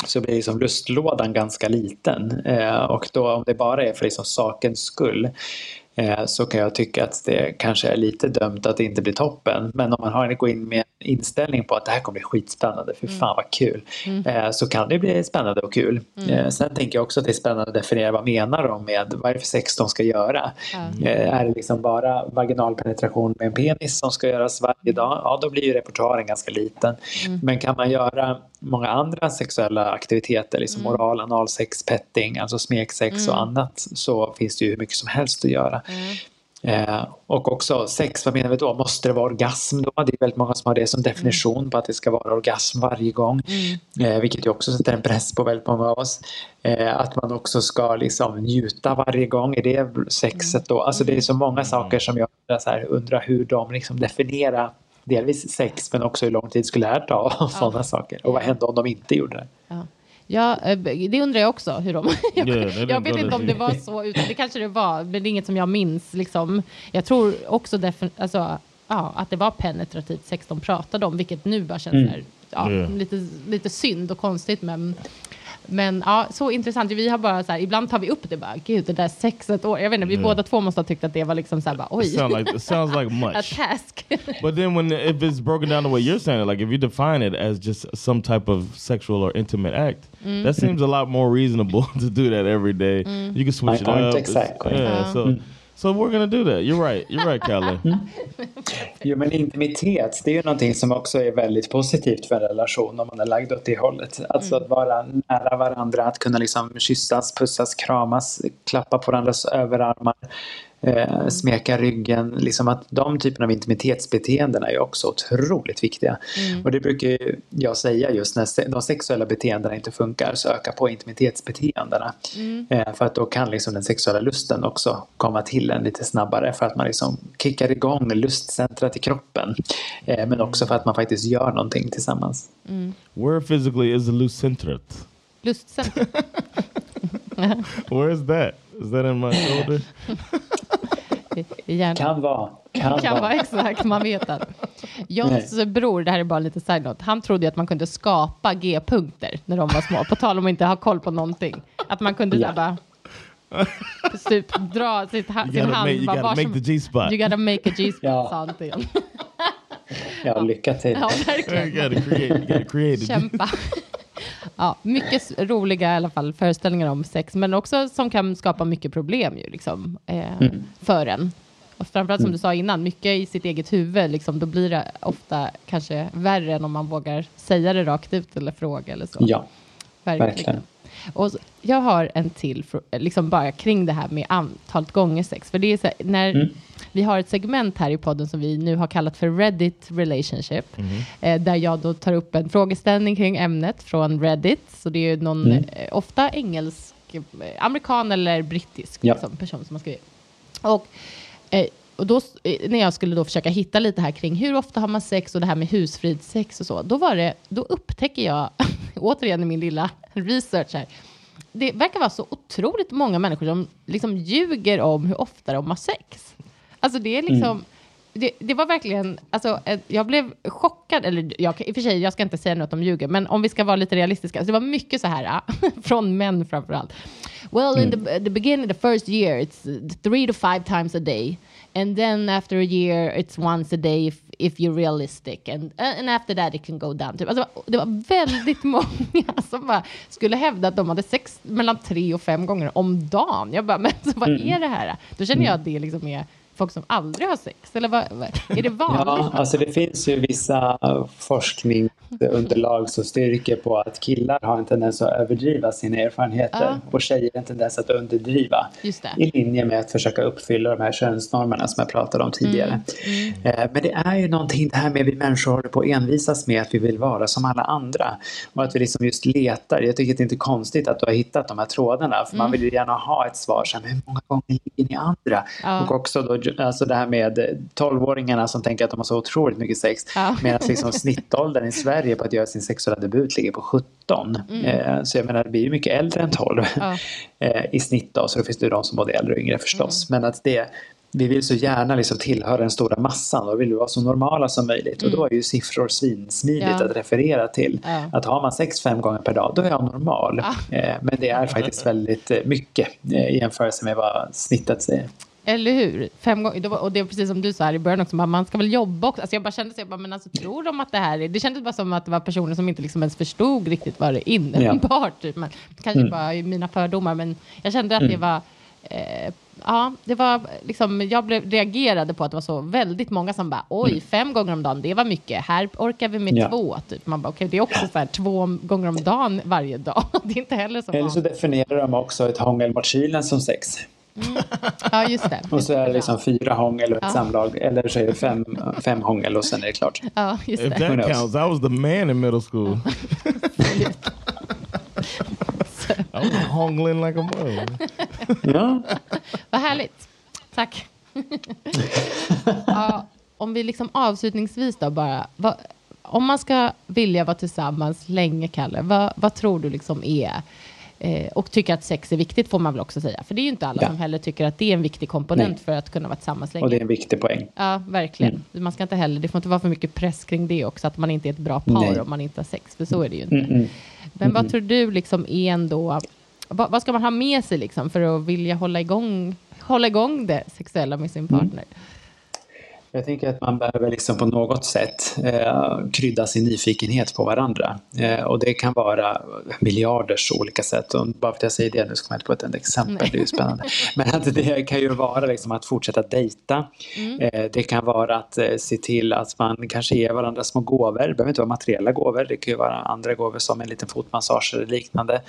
så blir liksom lustlådan ganska liten. Eh, och då om det bara är för liksom sakens skull eh, så kan jag tycka att det kanske är lite dömt att det inte blir toppen. Men om man har en, går in med inställning på att det här kommer bli skitspännande, för fan vad kul, eh, så kan det bli spännande och kul. Eh, sen tänker jag också att det är spännande att definiera vad menar de med vad är det för sex de ska göra. Eh, är det liksom bara vaginal penetration med en penis som ska göras varje dag, ja då blir ju repertoaren ganska liten. Men kan man göra många andra sexuella aktiviteter, liksom oral, analsex, petting, alltså smeksex och annat, så finns det ju hur mycket som helst att göra. Eh, och också sex, vad menar vi då? Måste det vara orgasm då? Det är väldigt många som har det som definition på att det ska vara orgasm varje gång. Eh, vilket ju också sätter en press på väldigt många av oss. Eh, att man också ska liksom njuta varje gång. Är det sexet då? Alltså det är så många saker som jag undrar, så här, undrar hur de liksom definierar delvis sex men också hur lång tid skulle det här ta och sådana saker. Och vad hände om de inte gjorde det? Ja. Ja, eh, det undrar jag också. Hur de, jag, jag vet inte om det var så, utan det kanske det var, men det är inget som jag minns. Liksom. Jag tror också alltså, ja, att det var penetrativt sex de pratade om, vilket nu bara känns här, ja, Yeah. lite, lite synd och konstigt. Men, men ja, så intressant. Vi har bara så här, ibland tar vi upp det bara, gud det där sexet år. Jag vet inte, vi båda två måste ha tyckt att det var liksom så här, bara, oj, It, sound like, it sounds like a much. task. But then when if it's broken down the way you're saying it, like if you define it as just some type of sexual or intimate act, Mm. that seems a lot more reasonable to do that every day. You can switch My it up. Exactly. Yeah, so so we're gonna do that. You're right. You're right, Kalle. Jo, men intimitet, det är ju någonting som också är väldigt positivt för en relation om man är lagd åt det hållet. Alltså att vara nära varandra, att kunna liksom kyssas, pussas, kramas, klappa på varandras överarmar. Eh, smeka ryggen. Liksom att de typerna av intimitetsbeteenden är ju också otroligt viktiga. Mm. Och det brukar jag säga just när de sexuella beteendena inte funkar, så öka på intimitetsbeteendena. Mm. Eh, för att då kan liksom den sexuella lusten också komma till en lite snabbare för att man liksom kickar igång lustcentrat i kroppen. Eh, men också för att man faktiskt gör någonting tillsammans. Mm. Where physically is the lustcentrat? Lustcentrat? Where is that? Is that in my shoulder? Kan vara. Kan, kan vara. exakt, man vet att. Johns Nej. bror, det här är bara lite side note, han trodde att man kunde skapa G-punkter när de var små, på tal om att inte ha koll på någonting. Att man kunde ja. bara typ dra sitt, ha, sin hand. You gotta make the G-spot. You gotta make a G-spot, ja. sa han till Ja, lycka till. Ja, verkligen. create Kämpa. Ja, mycket roliga i alla fall föreställningar om sex, men också som kan skapa mycket problem ju, liksom, eh, mm. för en. Och framförallt som mm. du sa innan, mycket i sitt eget huvud, liksom, då blir det ofta kanske värre än om man vågar säga det rakt ut eller fråga eller så. Ja, verkligen. verkligen. Och jag har en till, liksom bara kring det här med antalet gånger sex. För det är så här, när mm. vi har ett segment här i podden som vi nu har kallat för Reddit Relationship, mm. eh, där jag då tar upp en frågeställning kring ämnet från Reddit. Så det är någon, mm. eh, ofta engelsk, eh, amerikan eller brittisk ja. liksom, person som har skrivit. Och eh, och då, eh, när jag skulle då försöka hitta lite här kring hur ofta har man sex och det här med husfridssex och så, då, var det, då upptäcker jag, återigen i min lilla research här, det verkar vara så otroligt många människor som liksom ljuger om hur ofta de har sex. Alltså det är liksom, mm. det, det, var verkligen, alltså jag blev chockad, eller jag, i och för sig, jag ska inte säga något om ljuger, men om vi ska vara lite realistiska, alltså det var mycket så här, från män framför allt. Well, mm. in the, the beginning, the first year, it's three to five times a day. And then after a year it's once a day if, if you're realistic and, uh, and after that it can go down. Typ. Alltså, det var väldigt många som bara skulle hävda att de hade sex mellan tre och fem gånger om dagen. Jag bara, men så, vad mm. är det här? Då känner jag att det liksom är folk som aldrig har sex? Eller vad, är det vanligt? Ja, alltså det finns ju vissa forskningsunderlag som styrker på att killar har en tendens att överdriva sina erfarenheter ja. och tjejer en tendens att underdriva. I linje med att försöka uppfylla de här könsnormerna som jag pratade om tidigare. Mm. Mm. Eh, men det är ju någonting det här med att vi människor håller på att envisas med att vi vill vara som alla andra. Och att vi liksom just letar. Jag tycker att det är inte konstigt att du har hittat de här trådarna. För mm. man vill ju gärna ha ett svar som hur många gånger ligger ni andra? Ja. Och också då alltså det här med 12-åringarna som tänker att de har så otroligt mycket sex. Ja. Medan liksom snittåldern i Sverige på att göra sin sexuella debut ligger på 17. Mm. Eh, så jag menar, det blir ju mycket äldre än 12 ja. eh, i snitt då, så då finns det ju de som både äldre och yngre förstås. Mm. Men att det, vi vill så gärna liksom tillhöra den stora massan och vill vara så normala som möjligt. Mm. Och då är ju siffror svinsmidigt ja. att referera till. Ja. Att har man sex fem gånger per dag, då är jag normal. Ja. Eh, men det är faktiskt väldigt mycket i jämförelse med vad snittet säger. Eller hur? Fem gånger. Och det är precis som du sa här i början också, man ska väl jobba också. Alltså jag bara kände så, jag bara, men alltså tror de att det här är... Det kändes bara som att det var personer som inte liksom ens förstod riktigt vad det innebar. Ja. Typ. Men, kanske mm. bara mina fördomar, men jag kände att mm. det var... Eh, ja, det var liksom, jag blev, reagerade på att det var så väldigt många som bara, oj, mm. fem gånger om dagen, det var mycket. Här orkar vi med ja. två. Typ. Man bara, okay, det är också så här, två gånger om dagen varje dag. det är inte heller så Eller så definierar de också ett hångel mot kylen som sex. Mm. Ja, just det. och så är det liksom fyra hångel och ett ja. samlag. Eller så är det fem, fem hångel och sen är det klart. Ja, just If that counts, I was the man in middle school. I was hångling like a mother. ja. Vad härligt. Tack. ja, om vi liksom avslutningsvis då bara. Vad, om man ska vilja vara tillsammans länge, Kalle, vad, vad tror du liksom är Eh, och tycker att sex är viktigt får man väl också säga. För det är ju inte alla ja. som heller tycker att det är en viktig komponent Nej. för att kunna vara tillsammans länge. Och det är en viktig poäng. Ja, verkligen. Mm. Man ska inte heller, det får inte vara för mycket press kring det också, att man inte är ett bra par Nej. om man inte har sex, för så är det ju inte. Mm, mm. Men vad tror du liksom är ändå, vad, vad, ska man ha med sig liksom för att vilja hålla igång, hålla igång det sexuella med sin mm. Jag tänker att man behöver liksom på något sätt eh, krydda sin nyfikenhet på varandra. Eh, och det kan vara miljarders olika sätt. Och bara för att jag säger det nu ska man inte på ett exempel, Nej. det är ju spännande. Men att det kan ju vara liksom att fortsätta dejta. Mm. Eh, det kan vara att eh, se till att man kanske ger varandra små gåvor. Det behöver inte vara materiella gåvor, det kan ju vara andra gåvor som en liten fotmassage eller liknande.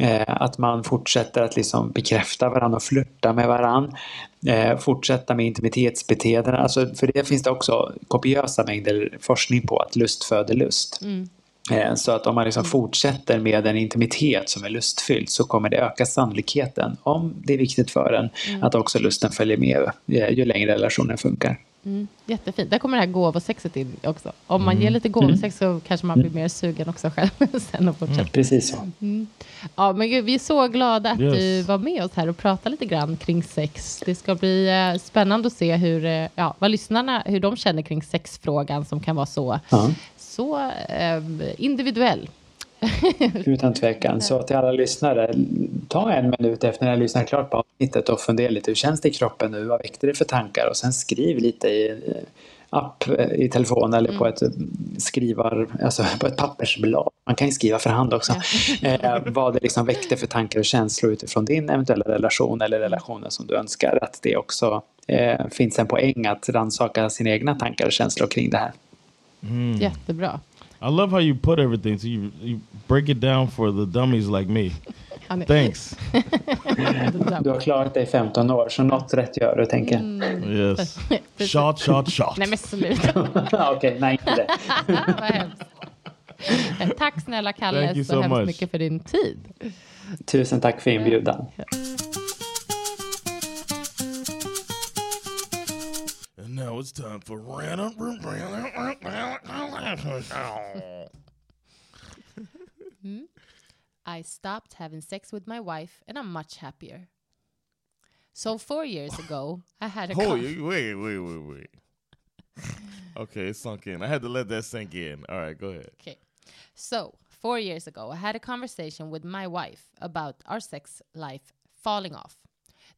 Eh, att man fortsätter att liksom bekräfta varandra och flirta med varandra. Eh, fortsätta med intimitetsbeteenden. Alltså, för det finns det också kopiösa mängder forskning på att lust föder lust. Mm. Eh, så att om man liksom fortsätter med en intimitet som är lustfylld så kommer det öka sannolikheten, om det är viktigt för en, Mm. att också lusten följer med ju längre relationen funkar. Mm, jättefint. Där kommer det här gåvosexet in också. Om man ger lite gåvosex så kanske man blir mer sugen också själv sen och fortsätter. Precis så. Ja, men gud, vi är så glada att Yes. du var med oss här och pratade lite grann kring sex. Det ska bli eh, spännande att se hur, eh, ja, vad lyssnarna, hur de känner kring sexfrågan som kan vara så, så eh, individuell. Utan tvekan. Så till alla lyssnare, ta en minut efter när jag lyssnar klart på avsnittet och fundera lite. Hur känns det i kroppen nu? Vad väckte det för tankar? Och sen skriv lite i eh, app eh, i telefon eller på ett eh, skrivar, alltså på ett pappersblad. Man kan ju skriva för hand också. Eh, vad det liksom väckte för tankar och känslor utifrån din eventuella relation eller relationen som du önskar. Att det också eh, finns en poäng att rannsaka sina egna tankar och känslor kring det här. Jättebra. I love how you put everything. So you you break it down for the dummies like me. Thanks. Du har klarat dig i 15 år, så något rätt gör du, tänker jag. Yes. Shot, shot, shot. Nej men sluta, Okej, nej inte det. vad hemskt. Tack snälla Kalle Thank you så, so hemskt much. mycket för din tid. Tusen tack för inbjudan. And now it's time for I stopped having sex with my wife and I'm much happier. So four years ago, I had a Oh, wait, wait, wait, wait. Okay, it sunk in. I had to let that sink in. All right, go ahead. Okay. So, four years ago, I had a conversation with my wife about our sex life falling off.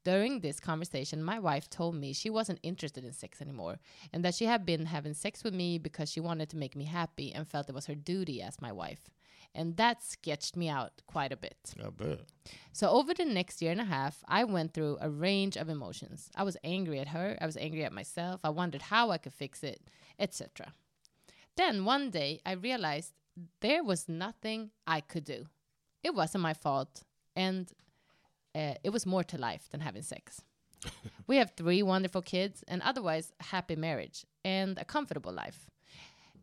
During this conversation, my wife told me she wasn't interested in sex anymore and that she had been having sex with me because she wanted to make me happy and felt it was her duty as my wife. And that sketched me out quite a bit. I bet. So over the next year and a half, I went through a range of emotions. I was angry at her, I was angry at myself, I wondered how I could fix it, etc. Then one day I realized there was nothing I could do. It wasn't my fault and uh, it was more to life than having sex. we have three wonderful kids and otherwise happy marriage and a comfortable life.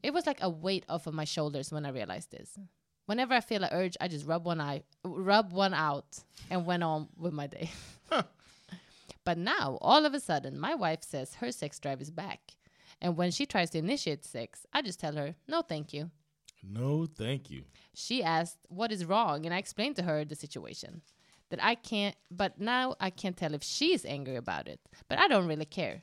It was like a weight off of my shoulders when I realized this. Whenever I feel an urge, I just rub one eye, rub one out, and went on with my day. but now, all of a sudden, my wife says her sex drive is back, and when she tries to initiate sex, I just tell her, "No, thank you." No, thank you. She asked what is wrong, and I explained to her the situation. That I can't, but now I can't tell if she's angry about it. But I don't really care.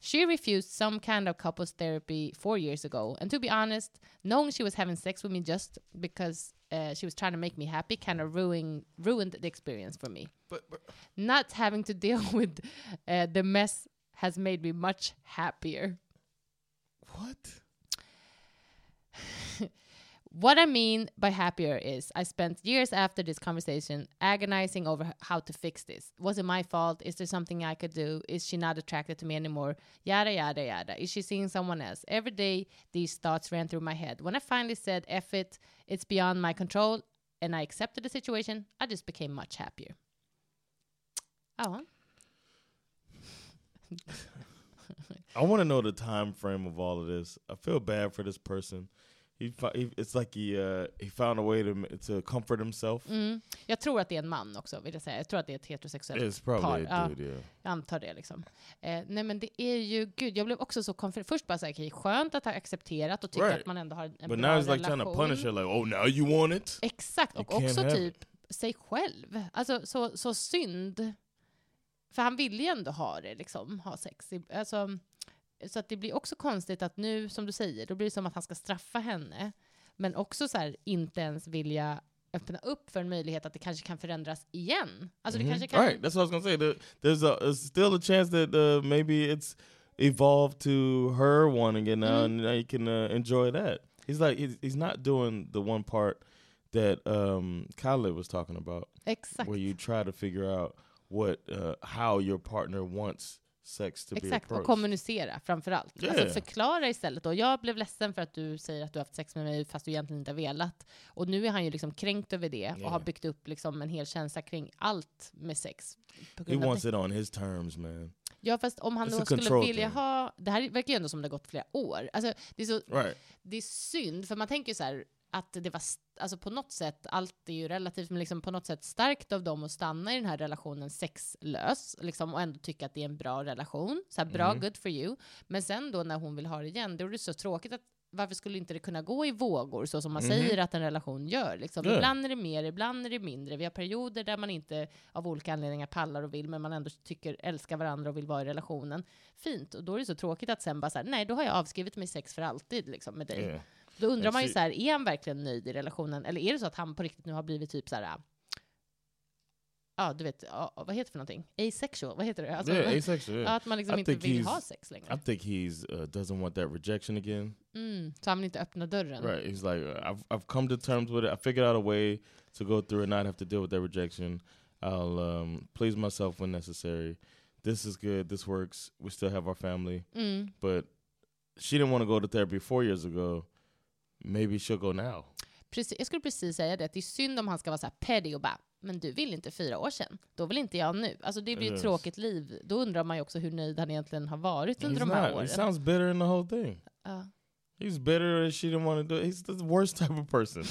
She refused some kind of couples therapy four years ago, and to be honest, knowing she was having sex with me just because uh, she was trying to make me happy kind of ruined ruined the experience for me. But, but Not having to deal with uh, the mess has made me much happier. what? What I mean by happier is I spent years after this conversation agonizing over how to fix this. Was it my fault? Is there something I could do? Is she not attracted to me anymore? Yada, yada, yada. Is she seeing someone else? Every day, these thoughts ran through my head. When I finally said, F it, it's beyond my control, and I accepted the situation, I just became much happier. Oh, ja. I want to know the time frame of all of this. I feel bad for this person. He, he it's like he uh, he found a way to to comfort himself. Mm. Jag tror att det är en man också, vill jag säga. Jag tror att det är ett heterosexuellt It's probably par. a Ja. dude, yeah. Jag antar det liksom. Eh, nej men det är ju, gud jag blev också så konflikt. Först bara såhär, okej skönt att ha accepterat och tycka Right. att man ändå har en But bra now he's like relation. trying to punish her, like, oh, now you want it? Exakt, You och också typ sig själv. Alltså så, så synd. För han ville ju ändå ha det, liksom, ha sex. I- Alltså, så att det blir också konstigt att nu, som du säger, då blir det som att han ska straffa henne. Men också så här, inte ens vilja öppna upp för en möjlighet att det kanske kan förändras igen. Alltså det kanske kan... Right, that's what I was gonna say. There, there's a there's still a chance that uh, maybe it's evolved to her wanting it now, Mhm. and now you can uh, enjoy that. He's like he's, he's not doing the one part that um, Khaled was talking about, Exakt. where you try to figure out what uh, how your partner wants sex to be Exakt, och approached. kommunicera framför allt. Yeah. Alltså förklara istället då. Jag blev ledsen för att du säger att du har haft sex med mig fast du egentligen inte har velat. Och nu är han ju liksom kränkt över det och Yeah. har byggt upp liksom en hel känsla kring allt med sex. He wants it on his terms, man. Ja, fast om han It's då skulle vilja thing. ha... Det här verkar ju ändå som det har gått flera år. Alltså, det, är så, Right. det är synd, för man tänker så här att det var, alltså på något sätt, allt är ju relativt, men liksom på något sätt starkt av dem att stanna i den här relationen sexlös, liksom, och ändå tycka att det är en bra relation. Så här, bra, good for you. Men sen då när hon vill ha det igen, då är det så tråkigt att varför skulle inte det kunna gå i vågor, så som man säger att en relation gör? Liksom. Ja. Ibland är det mer, ibland är det mindre. Vi har perioder där man inte av olika anledningar pallar och vill, men man ändå tycker, älskar varandra och vill vara i relationen. Fint, och då är det så tråkigt att sen bara så här, nej, då har jag avskrivit mig sex för alltid liksom, med dig. Då undrar man ju så här, är han verkligen nöjd i relationen? Eller är det så att han på riktigt nu har blivit typ så här, ja, du vet, vad heter det för någonting? Asexual, vad heter det? Alltså, Yeah, asexual. Yeah. Att man liksom I inte vill ha sex längre. I think he's uh, doesn't want that rejection again. Mm, så han vill inte öppna dörren. Right. He's like, uh, I've I've come to terms with it. I figured out a way to go through and not have to deal with that rejection. I'll um, please myself when necessary. This is good. This works. We still have our family. Mm. But she didn't want to go to therapy four years ago. Maybe she'll go now. Precis, jag skulle precis säga det, att det är synd om han ska vara så här petty och bara, men du vill inte fyra år sedan, då vill inte jag nu. Alltså det blir ett tråkigt liv. Då undrar man ju också hur nöjd han egentligen har varit under He's de här not. åren. He sounds bitter in the whole thing. Ja. He's bitter and she didn't want to do it. He's the worst type of person.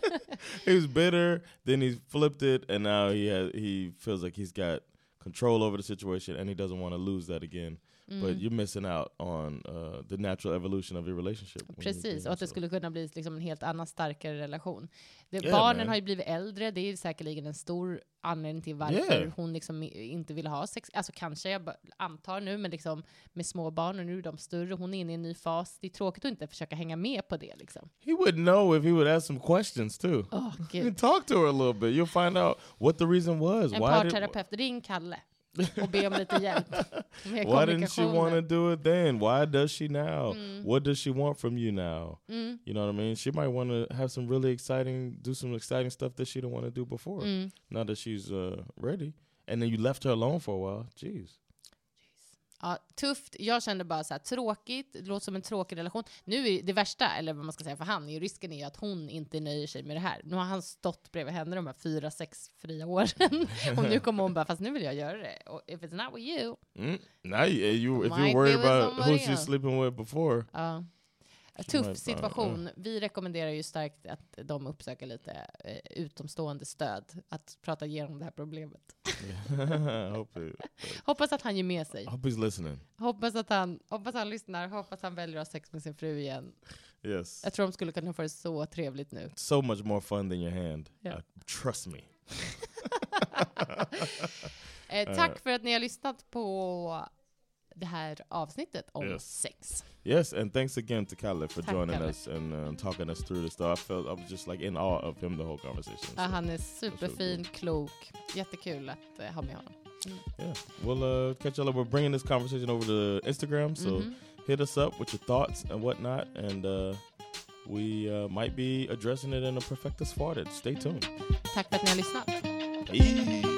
he was bitter, then he flipped it, and now he has, he feels like he's got control over the situation and he doesn't want to lose that again. Mm. But you're missing out on uh, the natural evolution of your relationship. Precis, och att det skulle kunna bli liksom en helt annan starkare relation. Det, Yeah, barnen man. har ju blivit äldre, det är säkerligen en stor anledning till varför Yeah. hon liksom inte vill ha sex. Alltså kanske, jag antar nu, men liksom med små barn och nu är de större, hon är inne i en ny fas. Det är tråkigt att inte försöka hänga med på det liksom. He would know if he would ask some questions too. Can talk to her a little bit. You'll find out what the reason was. En parterapeut, ring Kalle och be om lite hjälp why didn't she want to do it then? Why does she now? Mm. What does she want from you now? You know what I mean? She might want to have some really exciting, do some exciting stuff that she didn't want to do before. Mm. Now that she's uh, ready, and then you left her alone for a while. Jeez. Ja, tufft. Jag kände bara så här, tråkigt, det låter som en tråkig relation. Nu är det värsta, eller vad man ska säga för han, är risken är ju att hon inte nöjer sig med det här. Nu har han stått bredvid henne de här fyra, sex fria åren. och nu kommer hon bara, fast nu vill jag göra det. Och if it's not with you. Mm. Now you, you if you're worried about who she's sleeping with before, Ja. Tuff situation. Vi rekommenderar ju starkt att de uppsöker lite eh, utomstående stöd, att prata igenom det här problemet. Hoppas att han ger med sig. Hoppas att han, hoppas han lyssnar, hoppas han väljer att ha sex med sin fru igen. Yes. Jag tror de skulle kunna få det så trevligt nu. so much more fun than your hand. Yeah. Uh, trust me. Eh, tack för att ni har lyssnat på det här avsnittet om Yes. sex. Yes, and thanks again to Khaled for Tack, joining Kalle. us and uh, talking us through this. I felt I was just like in awe of him the whole conversation. Ja, So, han är superfin, klok. Jättekul att eh, ha med honom. yeah, we'll uh, catch y'all. We're bringing this conversation over to Instagram, so Mm-hmm. hit us up with your thoughts and whatnot, and uh, we uh, might be addressing it in a Perfectus Farted. Stay tuned. Tack för att ni har lyssnat. Hey.